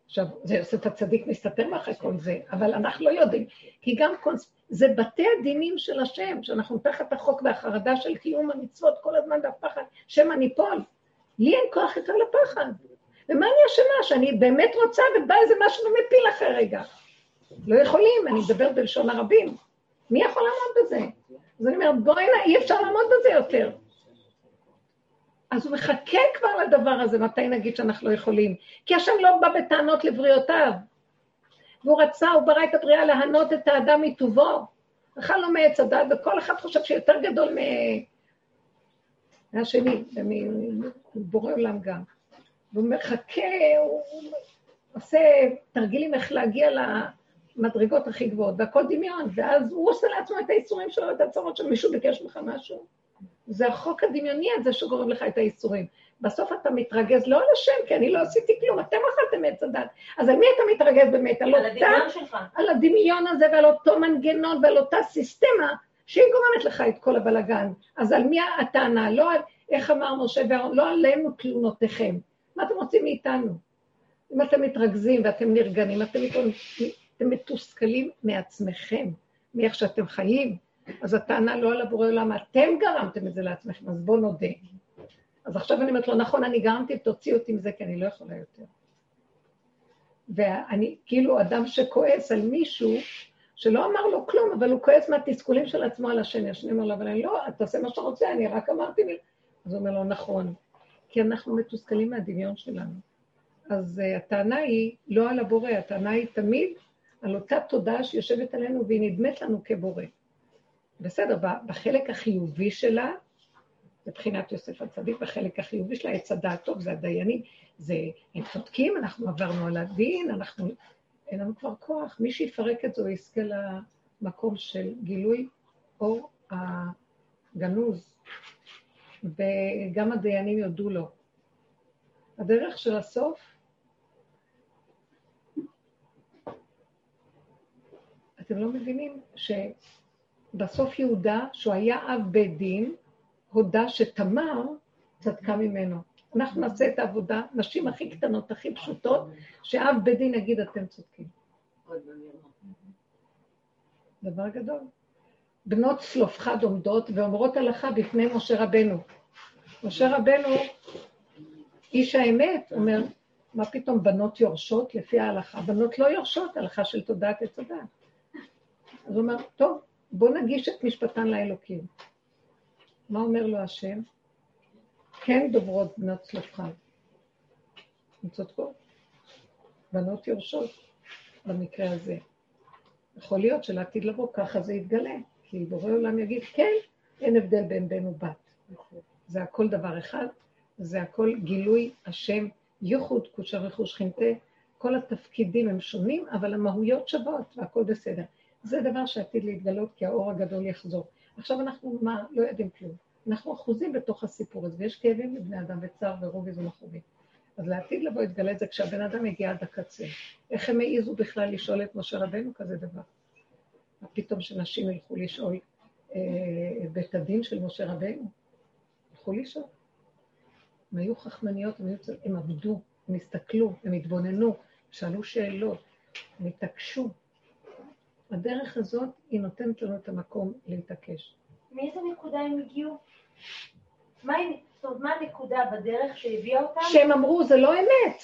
עכשיו, זה יוסף הצדיק מסתתר מאחורי כל זה, אבל אנחנו לא יודעים, כי גם קונס... זה בתי הדינים של השם, שאנחנו תחת החוק והחרדה של קיום המצוות כל הזמן והפחד, שמא ניפול. לי אין כוח יותר לפחד. ומה אני אשמה? שאני באמת רוצה ובא איזה משהו ומפיל אחרי רגע. לא יכולים, אני מדברת בלשון הרבים. מי יכול לעמוד בזה? אז אני אומרת, בואי, אי אפשר לעמוד בזה יותר. אז הוא מחכה כבר לדבר הזה, מתי נגיד שאנחנו לא יכולים? כי השם לא בא בטענות לבריאותיו. והוא רצה, הוא ברא את הבריאה להנות את האדם מטובו. אכל לו מעץ הדת, וכל אחד חושב שיותר גדול מ... מהשני, מבורא עולם גם. והוא מחכה, הוא עושה תרגילים איך להגיע למדרגות הכי גבוהות, והכל דמיון, ואז הוא עושה לעצמו את האיסורים שלו, את הצרות של מישהו ביקש ממך משהו. זה החוק הדמיוני הזה שגורם לך את האיסורים. בסוף אתה מתרגז לא על השם, כי אני לא עשיתי כלום, אתם אכלתם עץ הדת. אז על מי אתה מתרגז באמת? על, על אותה, הדמיון שלך. על הדמיון הזה ועל אותו מנגנון ועל אותה סיסטמה שהיא גורמת לך את כל הבלגן. אז על מי הטענה? לא על, איך אמר משה ואהרון, לא עלינו תלונותיכם. מה אתם רוצים מאיתנו? אם אתם מתרכזים ואתם נרגנים, אתם, אתם מתוסכלים מעצמכם, מאיך שאתם חיים, אז הטענה לא על הבורא עולם, אתם גרמתם את זה לעצמכם, אז בואו נודה. אז עכשיו אני אומרת לו, נכון, אני גרמתי, תוציאו אותי מזה, כי אני לא יכולה יותר. ואני כאילו אדם שכועס על מישהו, שלא אמר לו כלום, אבל הוא כועס מהתסכולים של עצמו על השני. השני אומר לו, אבל אני לא, אתה עושה מה שאתה רוצה, אני רק אמרתי לי. אז הוא אומר לו, נכון, כי אנחנו מתוסכלים מהדמיון שלנו. אז uh, הטענה היא לא על הבורא, הטענה היא תמיד על אותה תודעה שיושבת עלינו והיא נדמת לנו כבורא. בסדר, בחלק החיובי שלה, מבחינת יוסף הצדיק, בחלק החיובי שלה, עץ הדעת טוב, זה הדיינים, זה, הם צודקים, אנחנו עברנו על הדין, אנחנו, אין לנו כבר כוח, מי שיפרק את זה, הוא יזכה למקום של גילוי אור הגנוז, וגם הדיינים יודו לו. הדרך של הסוף, אתם לא מבינים שבסוף יהודה, שהוא היה אב בית דין, הודה שתמר צדקה ממנו. אנחנו נעשה את העבודה, נשים הכי קטנות, הכי פשוטות, שאב בית דין יגיד אתם צודקים. דבר גדול. בנות צלופחד עומדות ואומרות הלכה בפני משה רבנו. משה רבנו, איש האמת, אומר, מה פתאום בנות יורשות לפי ההלכה? בנות לא יורשות, הלכה של תודעת עץ הדת. אז הוא אומר, טוב, בוא נגיש את משפטן לאלוקים. מה אומר לו השם? כן דוברות בנות צלופחד. הן צודקות. בנות יורשות במקרה הזה. יכול להיות שלעתיד לבוא ככה זה יתגלה, כי בורא עולם יגיד, כן, אין הבדל בין בן ובת. זה הכל דבר אחד, זה הכל גילוי השם, ייחוד קודשא רכוש חינטה, כל התפקידים הם שונים, אבל המהויות שוות והכל בסדר. זה דבר שעתיד להתגלות כי האור הגדול יחזור. עכשיו אנחנו מה? לא יודעים כלום. אנחנו אחוזים בתוך הסיפור הזה, ויש כאבים לבני אדם וצער ורוגז ומכאובים. אז לעתיד לבוא יתגלה את זה כשהבן אדם יגיע עד הקצה. איך הם העיזו בכלל לשאול את משה רבנו כזה דבר? פתאום שנשים ילכו לשאול אה, בית הדין של משה רבנו? ילכו לשאול. הם היו חכמניות, הם, היו, הם עבדו, הם הסתכלו, הם התבוננו, שאלו שאלות, הם התעקשו. הדרך הזאת, היא נותנת לנו את המקום להתעקש. מאיזה נקודה הם הגיעו? מה, הנקודה בדרך שהביאה אותם? שהם אמרו, זה לא אמת.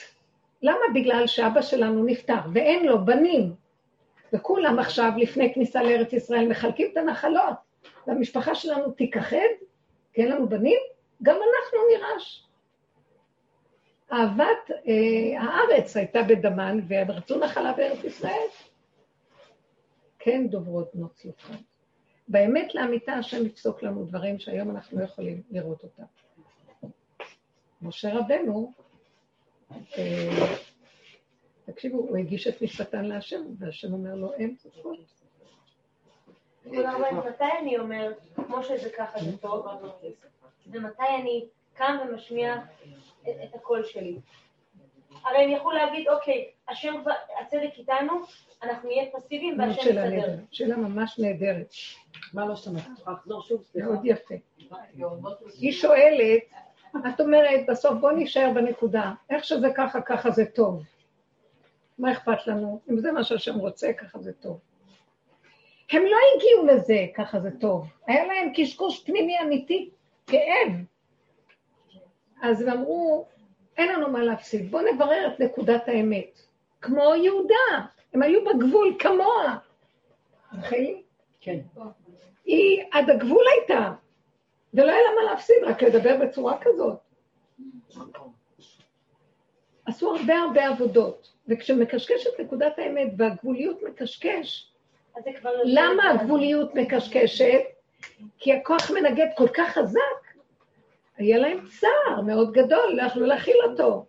למה? בגלל שאבא שלנו נפטר ואין לו בנים, וכולם עכשיו, לפני כניסה לארץ ישראל, מחלקים את הנחלות, והמשפחה שלנו תיכחד, כי אין לנו בנים, גם אנחנו נירש. אהבת אה, הארץ הייתה בדמן, והם רצו נחלה בארץ ישראל. כן דוברות בנות צלופחד. באמת לאמיתה השם יפסוק לנו דברים שהיום אנחנו לא יכולים לראות אותם. משה רבנו, אה, תקשיבו, הוא הגיש את משפטן להשם, והשם אומר לו, אין. כלומר, מתי אני אומר, כמו שזה ככה זה טוב, ומתי אני קם ומשמיע את, הקול שלי. הרי הם יכלו להגיד, אוקיי, השם הצדק איתנו, אנחנו נהיה פסיביים והשם שאלה יסדר. נהדרת, שאלה ממש נהדרת, מה לא שמעת? את יכולה לחזור שוב? סליחה. מאוד יפה. היא שואלת, את אומרת, בסוף בוא נישאר בנקודה, איך שזה ככה, ככה זה טוב. מה אכפת לנו? אם זה מה שהשם רוצה, ככה זה טוב. הם לא הגיעו לזה, ככה זה טוב. היה להם קשקוש פנימי אמיתי, כאב. אז הם אמרו, אין לנו מה להפסיד, בואו נברר את נקודת האמת. כמו יהודה, הם היו בגבול כמוה. רחלי? כן. היא עד הגבול הייתה, ולא היה לה מה להפסיד, רק לדבר בצורה כזאת. עשו הרבה הרבה עבודות, וכשמקשקשת נקודת האמת והגבוליות מקשקש, כבר... למה הגבוליות מקשקשת? כי הכוח מנגד כל כך חזק, היה להם צער מאוד גדול, לא יכלו להכיל אותו.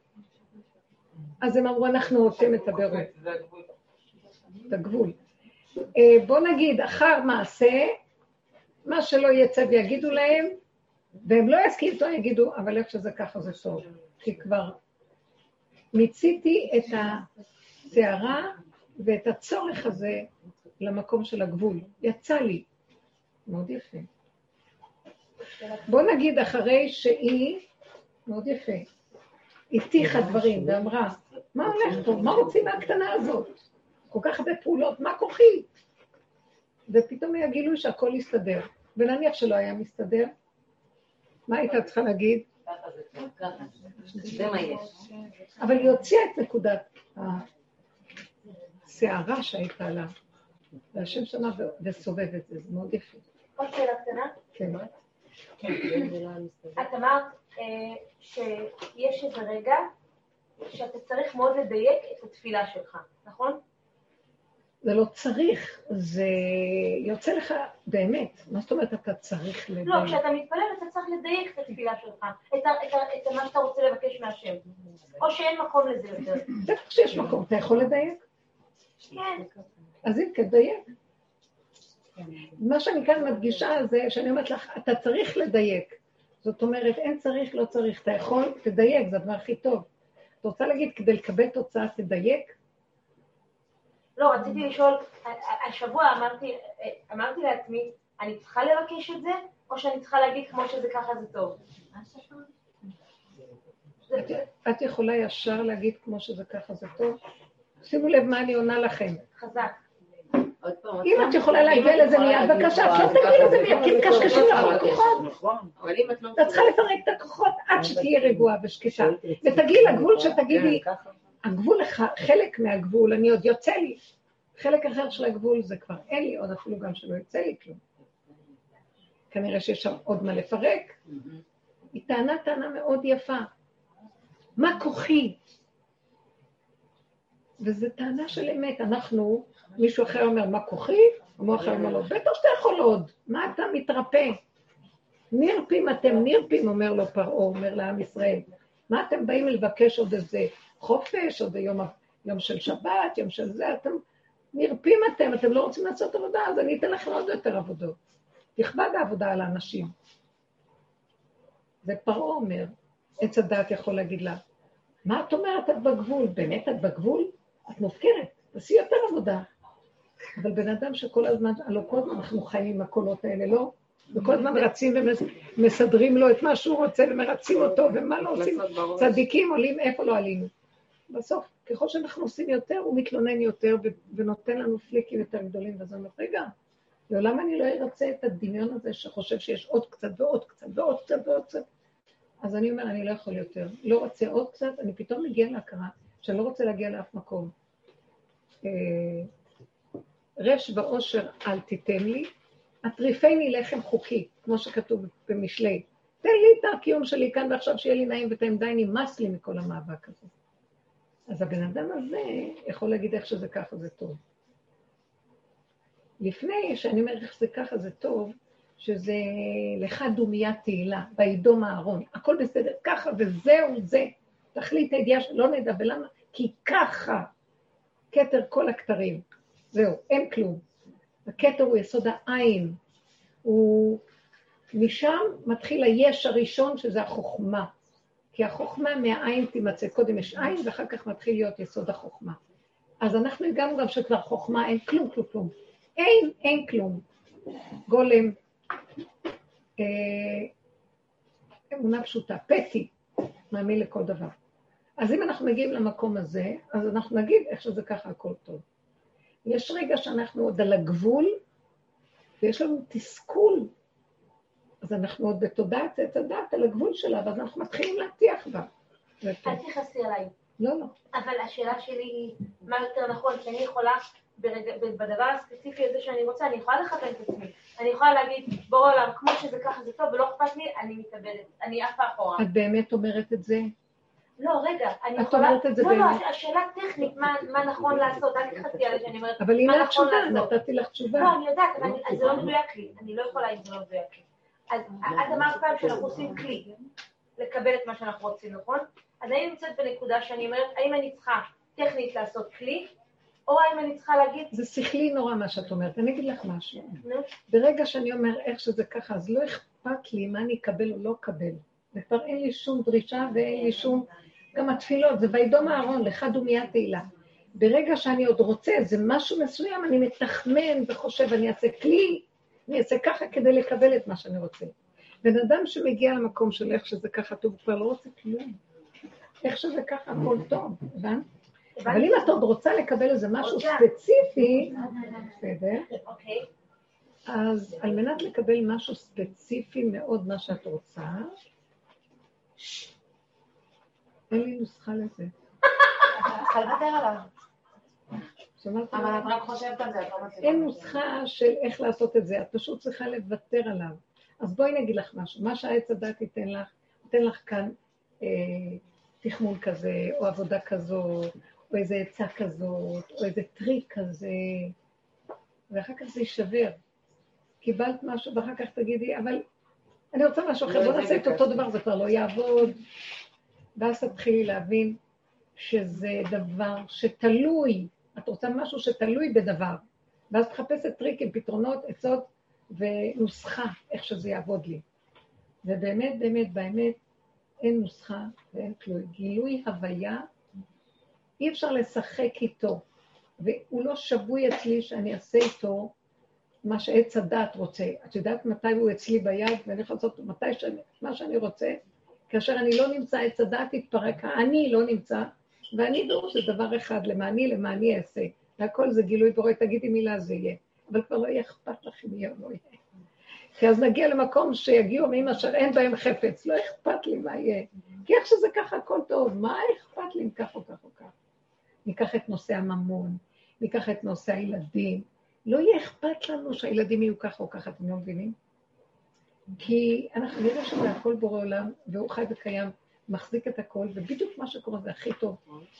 אז הם אמרו, אנחנו רוצים את הבירור, את הגבול. אה, בוא נגיד, אחר מעשה, מה שלא יצא ויגידו להם, והם לא יסכימו איתו, יגידו, אבל איך שזה ככה זה טוב. כי כבר מיציתי את הסערה ואת הצורך הזה למקום של הגבול. יצא לי. מאוד יפה. בוא נגיד, אחרי שהיא, מאוד יפה, הטיחה דברים ואמרה, מה הולך פה? מה רוצים מהקטנה הזאת? כל כך הרבה פעולות, מה כוחי? ופתאום היה גילוי שהכל יסתדר. ונניח שלא היה מסתדר, מה הייתה צריכה להגיד? אבל היא הוציאה את נקודת הסערה שהייתה לה, והשם שמה ו- וסובב את זה, זה מאוד יפה. עוד שאלה קטנה. כן. את אמרת אה, שיש איזה רגע שאתה צריך מאוד לדייק את התפילה שלך, נכון? זה לא צריך, זה יוצא לך באמת. מה זאת אומרת אתה צריך לדייק? לא, כשאתה מתפלל אתה צריך לדייק את התפילה שלך, את, ה, את, ה, את מה שאתה רוצה לבקש מהשם. או שאין מקום לזה יותר. בטח שיש מקום, אתה יכול לדייק? כן. אז אם תדייק. מה שאני כאן מדגישה זה שאני אומרת לך, אתה צריך לדייק. זאת אומרת, אין צריך, לא צריך, אתה יכול, תדייק, זה הדבר הכי טוב. את רוצה להגיד, כדי לקבל תוצאה, תדייק? לא, רציתי לשאול, השבוע אמרתי, אמרתי לעצמי, אני צריכה לבקש את זה, או שאני צריכה להגיד כמו שזה ככה זה טוב? את, יכולה ישר להגיד כמו שזה ככה, זה טוב? שימו לב מה אני עונה לכם. חזק. אם את יכולה להגיע לזה מיד, בבקשה, את לא תגיעי לזה מיד, כי מקשקשים לך בכוחות. נכון. את. את צריכה לפרק את הכוחות עד שתהיה רגועה ושקטה. ותגיעי לגבול שתגידי, הגבול, חלק מהגבול, אני עוד יוצא לי. חלק אחר של הגבול זה כבר אין לי עוד אפילו גם שלא יוצא לי כלום. כנראה שיש שם עוד מה לפרק. היא טענה טענה מאוד יפה. מה כוחי? וזו טענה של אמת. אנחנו, מישהו אחר אומר, מה כוחי? המוח אחר אומר לו, בטח שאתה יכול עוד, מה אתה מתרפא? נרפים אתם, נרפים, אומר לו פרעה, אומר לעם ישראל. מה אתם באים לבקש עוד איזה חופש, עוד יום, יום של שבת, יום של זה, אתם נרפים אתם, אתם לא רוצים לעשות עבודה, אז אני אתן לכם עוד יותר עבודות. תכבד העבודה על האנשים. ופרעה אומר, עץ הדעת יכול להגיד לה, מה את אומרת, את בגבול? באמת את בגבול? את מופקרת, תעשי יותר עבודה. אבל בן אדם שכל הזמן, הלוא כל הזמן אנחנו חיים עם הקולות האלה, לא? וכל הזמן רצים ומסדרים לו את מה שהוא רוצה ומרצים אותו, ומה לא עושים. צדיקים עולים, איפה לא עלינו? בסוף, ככל שאנחנו עושים יותר, הוא מתלונן יותר ונותן לנו פליקים יותר גדולים, ואז אני אומרת, רגע, לעולם אני לא ארצה את הדמיון הזה שחושב שיש עוד קצת ועוד קצת ועוד קצת ועוד קצת. אז אני אומר, אני לא יכול יותר. לא רוצה עוד קצת, אני פתאום מגיעה להכרה שאני לא רוצה להגיע לאף מקום. אה, רש ועושר אל תיתן לי, הטריפני לחם חוקי, כמו שכתוב במשלי. תן לי את הקיום שלי כאן ועכשיו שיהיה לי נעים וטעים, די נמאס לי מכל המאבק הזה. אז הבן אדם הזה יכול להגיד איך שזה ככה זה טוב. לפני שאני אומרת איך זה ככה זה טוב, שזה לך דומיית תהילה, וידום אהרון, הכל בסדר, ככה וזהו זה. תכלית הידיעה שלא נדע, ולמה? כי ככה, כתר כל הכתרים. זהו, אין כלום. הכתר הוא יסוד העין, הוא משם מתחיל היש הראשון, שזה החוכמה. כי החוכמה מהעין תימצא. קודם יש עין, ואחר כך מתחיל להיות יסוד החוכמה. אז אנחנו הגענו גם שכבר חוכמה, אין כלום, כלום, כלום. אין, אין כלום. גולם, אה, אמונה פשוטה, פטי, מאמין לכל דבר. אז אם אנחנו מגיעים למקום הזה, אז אנחנו נגיד איך שזה ככה, הכל טוב. יש רגע שאנחנו עוד על הגבול, ויש לנו תסכול. אז אנחנו עוד בתודעת עץ הדת על הגבול שלה, ואז אנחנו מתחילים להטיח בה. זה. אל תכעסי עליי. לא, לא. אבל השאלה שלי היא, מה יותר נכון, כי אני יכולה, בדבר הספציפי הזה שאני רוצה, אני יכולה לכוון את עצמי. אני יכולה להגיד, בורא עולם, כמו שזה ככה זה טוב ולא אכפת לי, אני מתאבדת, אני עפה אחורה. את באמת אומרת את זה? לא, רגע, אני את יכולה... אומרת את זה לא, לא, באמת? השאלה טכנית, מה- מה נכון לעשות, אל תכעסי עליי שאני אומרת, אבל הנה מה נכון התשובה, לעשות. נתתי לך תשובה. לא, אני יודעת, אבל אז זה לא מדויק לי, אני לא יכולה אם זה לא מדויק לי. אז את אמרת פעם שאנחנו עושים כלי, לקבל את מה שאנחנו רוצים, נכון? אז אני נמצאת בנקודה שאני אומרת, האם אני צריכה טכנית לעשות כלי, או האם אני צריכה להגיד, זה שכלי נורא מה שאת אומרת. אני אגיד לך משהו. ברגע שאני אומר איך שזה ככה, אז לא אכפת לי מה אני אקבל או לא אקבל. וכבר אין לי שום דרישה ואין לי שום... גם התפילות, זה וידום אהרון, לך דומיית תהילה. ברגע שאני עוד רוצה איזה משהו מסוים, אני מתחמן וחושב, אני אעשה כלי, אני אעשה ככה כדי לקבל את מה שאני רוצה. בן אדם שמגיע למקום של איך שזה ככה טוב, הוא כבר לא רוצה כלום. איך שזה ככה, הכל טוב, הבנת? אבל אם את עוד רוצה לקבל איזה משהו ספציפי, בסדר, אוקיי, אז על מנת לקבל משהו ספציפי מאוד, מה שאת רוצה, אין לי נוסחה לזה. צריכה לוותר עליו. אבל את רק חושבת על זה, את לא מצליחה. אין נוסחה של איך לעשות את זה, את פשוט צריכה לוותר עליו. אז בואי נגיד לך משהו, מה שהעץ הדת ייתן לך, ייתן לך כאן אה, תחמון כזה, או עבודה כזאת, או איזה עצה כזאת, או איזה טריק כזה, ואחר כך זה יישבר. קיבלת משהו, ואחר כך תגידי, אבל אני רוצה משהו אחר, לא בוא נעשה את אותו. דבר, זה כבר לא יעבוד. ואז תתחילי להבין שזה דבר שתלוי, את רוצה משהו שתלוי בדבר, ואז את מחפשת טריקים, פתרונות, עצות ונוסחה, איך שזה יעבוד לי. ובאמת, באמת, באמת, אין נוסחה ואין תלוי. גילוי הוויה, אי אפשר לשחק איתו, והוא לא שבוי אצלי שאני אעשה איתו מה שעץ הדעת רוצה. את יודעת מתי הוא אצלי ביד, ואני יכולה לעשות מתי שאני, מה שאני רוצה? כאשר אני לא נמצא, עץ הדעת יתפרק, אני לא נמצא, ואני דור זה דבר אחד, למעני, למעני אעשה. והכל זה גילוי בורא, תגידי מילה זה יהיה. אבל כבר לא יהיה אכפת לך אם יהיה או לא יהיה. כי אז נגיע למקום שיגיעו עמים אשר אין בהם חפץ, לא אכפת לי מה יהיה. כי איך שזה ככה הכל טוב, מה אכפת לי אם כך או כך או כך? ניקח את נושא הממון, ניקח את נושא הילדים. לא יהיה אכפת לנו שהילדים יהיו ככה או ככה, אתם לא מבינים? כי אנחנו נראה שזה הכל בורא עולם, והוא חי וקיים, מחזיק את הכל, ובדיוק מה שקורה זה הכי טוב.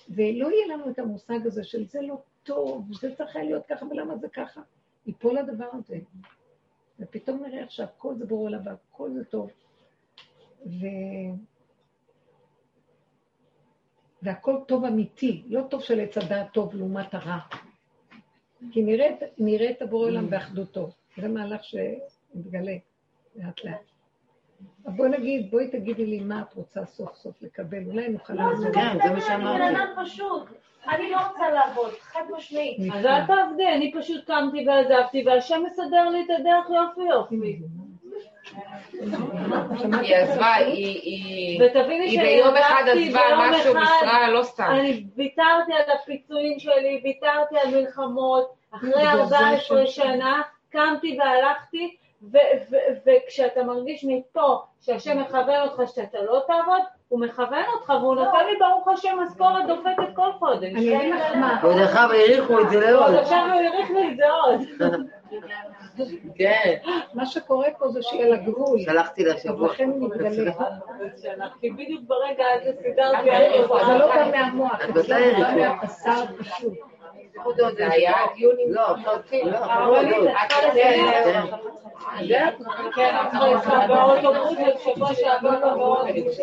ולא יהיה לנו את המושג הזה של זה לא טוב, זה צריך היה להיות ככה, ולמה זה ככה? ייפול הדבר הזה. ופתאום נראה איך שהכל זה בורא עולם והכל זה טוב. ו... והכל טוב אמיתי, לא טוב של עץ הדעת טוב לעומת הרע. כי נראה, נראה את הבורא עולם באחדותו. זה מהלך שמתגלה לאט לאט. אז בואי נגיד, בואי תגידי לי מה את רוצה סוף סוף לקבל, אולי נוכל לעזור. כן, זה מה אני שאמרתי. בן אדם פשוט, אני לא רוצה לעבוד, חד משמעית. אז אל תעבדי, אני פשוט קמתי ועזבתי, והשם מסדר לי את הדרך יופי יופי. היא עזבה, היא-. ותביני היא ביום אחד עזבה משהו בשרה, לא סתם. אני ויתרתי על הפיצויים שלי, ויתרתי על מלחמות, אחרי בגלל זה 14 השם שנה קמתי והלכתי, ו- ו- וכשאתה מרגיש מפה שהשם מכוון אותך שאתה לא תעבוד, הוא מכוון אותך והוא נותן לי ברוך השם משכורת דופקת כל חודש. אני אגיד לך מה, ועוד לך והאריכו את זה עוד לעוד. עכשיו הוא האריך לי את זה עוד. כן, מה שקורה פה זה שיהיה לה גבול, שלחתי לה שבוע. לכן הוא מתגלה. כי בדיוק ברגע הזה סידרתי זה לא בא מהמוח, זה בא? מהבשר פשוט. זה היה עד יוני. לא, עכשיו לא, אבל עכשיו הנה, עוד. צריכה לסיים. כן, אנחנו באוטובוס, ובשבוע שעבר גם באוטובוס.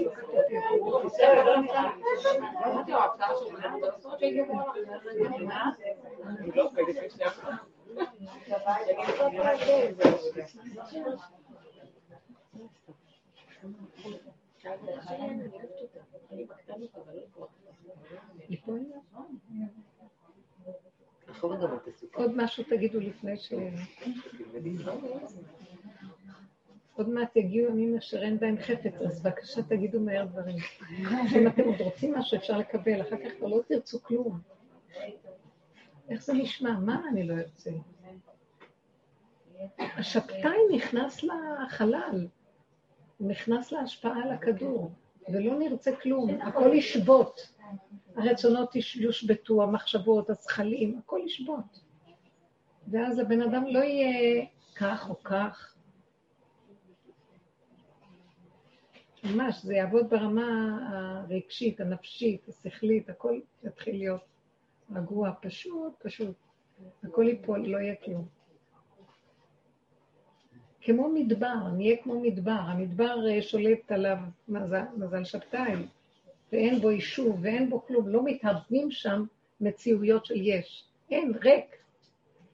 ליפול? נכון גם את הסוכה. עוד משהו תגידו לפני ש... עוד מעט יגיעו ימים אשר אין בהם חפץ, אז בבקשה תגידו מהר דברים. אם אתם עוד רוצים משהו, אפשר לקבל, אחר כך כבר לא תרצו כלום. איך זה נשמע? מה אני לא ארצה? השבתאי נכנס לחלל, הוא נכנס להשפעה על הכדור, ולא נרצה כלום, הכל ישבות. הרצונות יושבתו, המחשבות, הזכלים, הכל ישבות. ואז הבן אדם לא יהיה כך או כך. ממש, זה יעבוד ברמה הרגשית, הנפשית, השכלית, הכל יתחיל להיות רגוע, פשוט, פשוט. הכל ייפול, לא יהיה כלום. כמו מדבר, נהיה כמו מדבר. המדבר אה, שולט עליו מזל, מזל שבתאי, ואין בו יישוב ואין בו כלום. לא מתהווים שם מציאויות של יש. אין, ריק.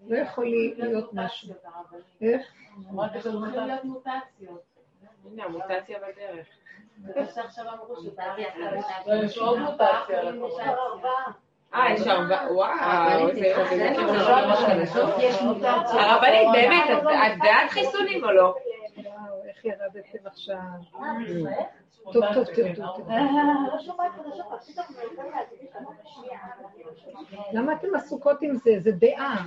לא יכול להיות משהו. איך? אמרת שהולכים להיות מוטציות. הנה, המוטציה בדרך. יש עוד מוטציה. אה, יש וואו, יש מוטציה. הרבנית, באמת, את בעד חיסונים או לא? איך ירדתם עכשיו. טוב, טוב, תרדו. למה אתם עסוקות עם זה? זה דעה.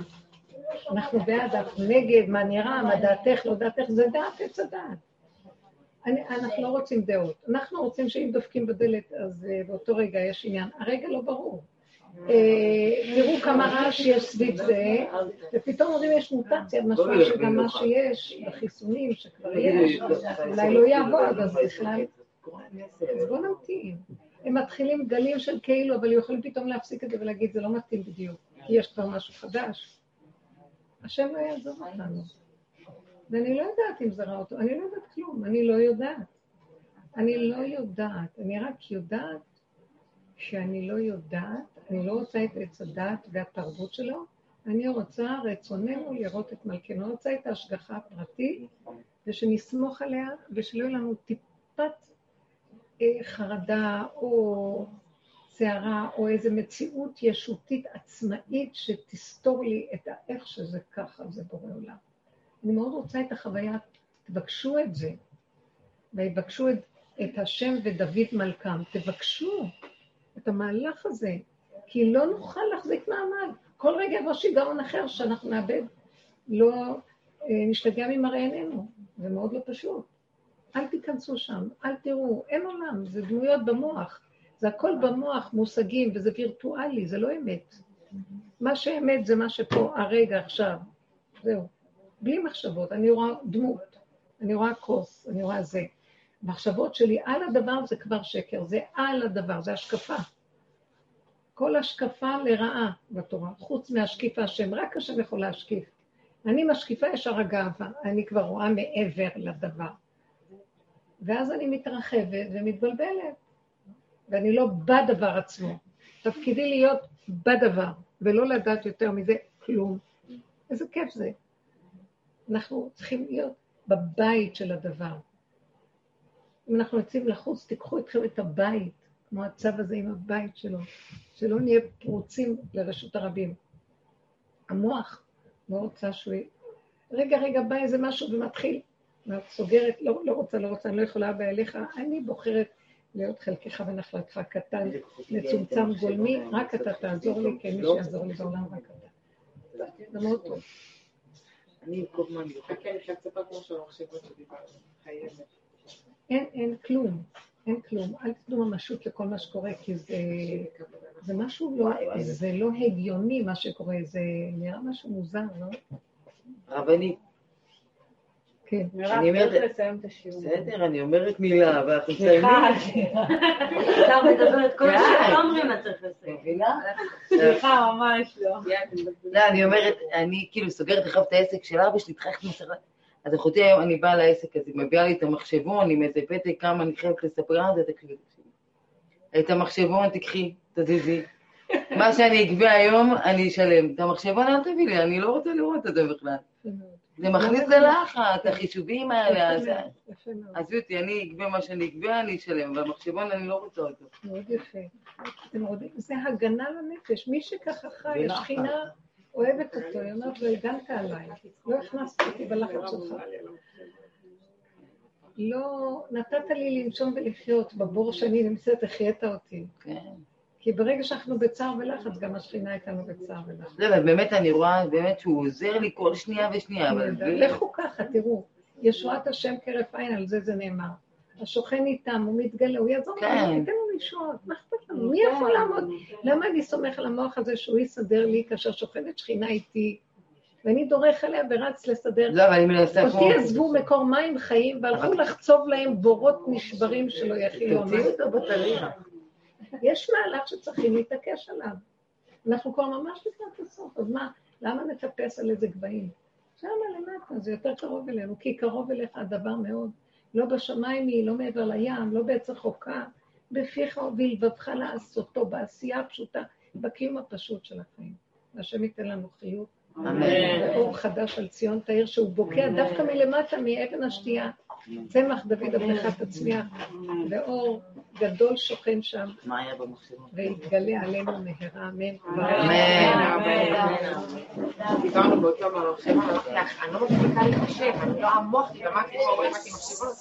אנחנו בעד, אנחנו נגד, מה נראה, מה דעתך, לא דעתך, זה דעת עץ הדעת. אנחנו לא רוצים דעות. אנחנו רוצים שאם דופקים בדלת, אז אה, באותו רגע יש עניין. הרגע לא ברור. אה, תראו כמה רעש יש סביב זה, ופתאום אומרים יש מוטציה, משמע שגם מה שיש בחיסונים שכבר יש, אולי לא יעבוד, אז בכלל... אז בואו נמתין. הם מתחילים גלים של כאילו, אבל יכולים פתאום להפסיק את זה ולהגיד, זה לא מתאים בדיוק, כי יש כבר משהו חדש. השם לא יעזור אותנו. ואני לא יודעת אם זה רע אותו, אני לא יודעת כלום, אני לא יודעת. אני לא יודעת, אני רק יודעת שאני לא יודעת, אני לא רוצה את עץ הדת והתרבות שלו, אני רוצה, רצוננו לראות את מלכנו, רוצה את ההשגחה הפרטית, ושנסמוך עליה, ושלא יהיה לנו טיפת אה, חרדה או סערה או איזו מציאות ישותית עצמאית שתסתור לי את האיך שזה ככה, זה בורא עולם. אני מאוד רוצה את החוויה, תבקשו את זה, ויבקשו את, את השם ודוד מלכם, תבקשו את המהלך הזה, כי לא נוכל להחזיק מעמד. כל רגע יבוא שיגעון אחר שאנחנו נאבד, לא אה, נשתגע ממראה עינינו, זה מאוד לא פשוט. אל תיכנסו שם, אל תראו, אין עולם, זה דמויות במוח. זה הכל במוח, מושגים, וזה וירטואלי, זה לא אמת. מה שאמת זה מה שפה, הרגע, עכשיו. זהו. בלי מחשבות, אני רואה דמות, אני רואה כוס, אני רואה זה. מחשבות שלי על הדבר זה כבר שקר, זה על הדבר, זה השקפה. כל השקפה לרעה בתורה, חוץ מהשקיף השם, רק השם יכול להשקיף. אני משקיפה ישר הגאווה, אני כבר רואה מעבר לדבר. ואז אני מתרחבת ומתבלבלת, ואני לא בדבר עצמו. תפקידי להיות בדבר, ולא לדעת יותר מזה כלום. איזה כיף זה. אנחנו צריכים להיות בבית של הדבר. אם אנחנו יוצאים לחוץ, תיקחו איתכם את הבית, כמו הצו הזה עם הבית שלו, שלא נהיה פרוצים לרשות הרבים. המוח לא רוצה שהוא... רגע, רגע, בא איזה משהו ומתחיל. ואת סוגרת, לא, לא רוצה, לא רוצה, אני לא יכולה לבוא אליך, אני בוחרת להיות חלקך ונחלתך קטן, מצומצם, גולמי, רק אתה תעזור לי, כי מי שיעזור לי בעולם, רק אתה. זה מאוד טוב. אני כל הזמן חכה, אני. אין, אין כלום, אין כלום. אל תיתנו ממשות לכל מה שקורה, כי זה, זה משהו לא, זה לא הגיוני מה שקורה, זה נראה משהו מוזר, לא? רבנית, כן. אני אומרת-. בסדר, אני אומרת מילה, ואנחנו סליחה, מסיימים. אתה מדבר את כל. השם, לא אומרים מה צריך לסיים. מבינה? סליחה, ממש לא. לא, אני אומרת, אני כאילו סוגרת עכשיו את העסק של אבא שלי, התחייכת מסרה. אז אחותי היום, אני באה לעסק הזה, מביאה לי את המחשבון עם איזה פתק, כמה אני חייבת לספר על זה, תקשיבי. תקשיבי. את המחשבון תקחי, תזיזי. מה שאני אגבה היום, אני אשלם. את המחשבון אל תביא לי, אני לא רוצה לראות את זה בכלל. זה מכניס ללחץ, החישובים האלה, אז. עזבי אותי, אני אגבה מה שאני אגבה, אני אשלם, והמחשבון אני לא רוצה אותו. מאוד יפה. זה הגנה לנפש. מי שככה חי. השכינה אוהבת אותו, היא אומרת לו, הגנת עליי. לא הכנסת אותי בלחץ שלך. לא נתת לי לנשום ולחיות בבור שאני נמצאת, החיית אותי. כן. כי ברגע שאנחנו בצער ולחץ, גם השכינה איתנו בצער ולחץ. זה, ובאמת אני רואה באמת שהוא עוזר לי כל שנייה ושנייה, אבל... לכו ככה, תראו, ישועת השם כרף עין, על זה זה נאמר. השוכן איתם, הוא מתגלה, הוא יעזור כן. לנו, ייתן לנו ישועות, מה אכפת לנו? מי יכול לעמוד? למה אני סומך על המוח הזה שהוא יסדר לי כאשר שוכנת שכינה איתי, ואני דורך עליה ורץ לסדר? לא, אבל אני מנסה כמו... אותי עזבו מקור מים חיים והלכו לחצוב להם בורות נשברים שלא יכילו. תוציאו אותו בטריה. יש מהלך שצריכים להתעקש עליו. אנחנו כבר ממש לקראת הסוף, אז מה, למה נטפס על איזה גבהים? שם למטה, זה יותר קרוב אלינו, כי קרוב אליך הדבר מאוד. לא בשמיים היא, לא מעבר לים, לא בעץ רחוקה, בפיך ובלבבך לעשותו, בעשייה הפשוטה, בקיום הפשוט של החיים. והשם ייתן לנו חיות אמן. ואור חדש על ציון תאיר, שהוא בוקע דווקא מלמטה, מאבן השתייה. צמח דוד עבדך תצמיח, ואור גדול שוכן שם? ויתגלה עלינו מהרה, אמן. דיברנו באותו לך, אני לא מצליחה להתחשב, אני לא המוח, כי למדתי פה, למדתי מחשבות.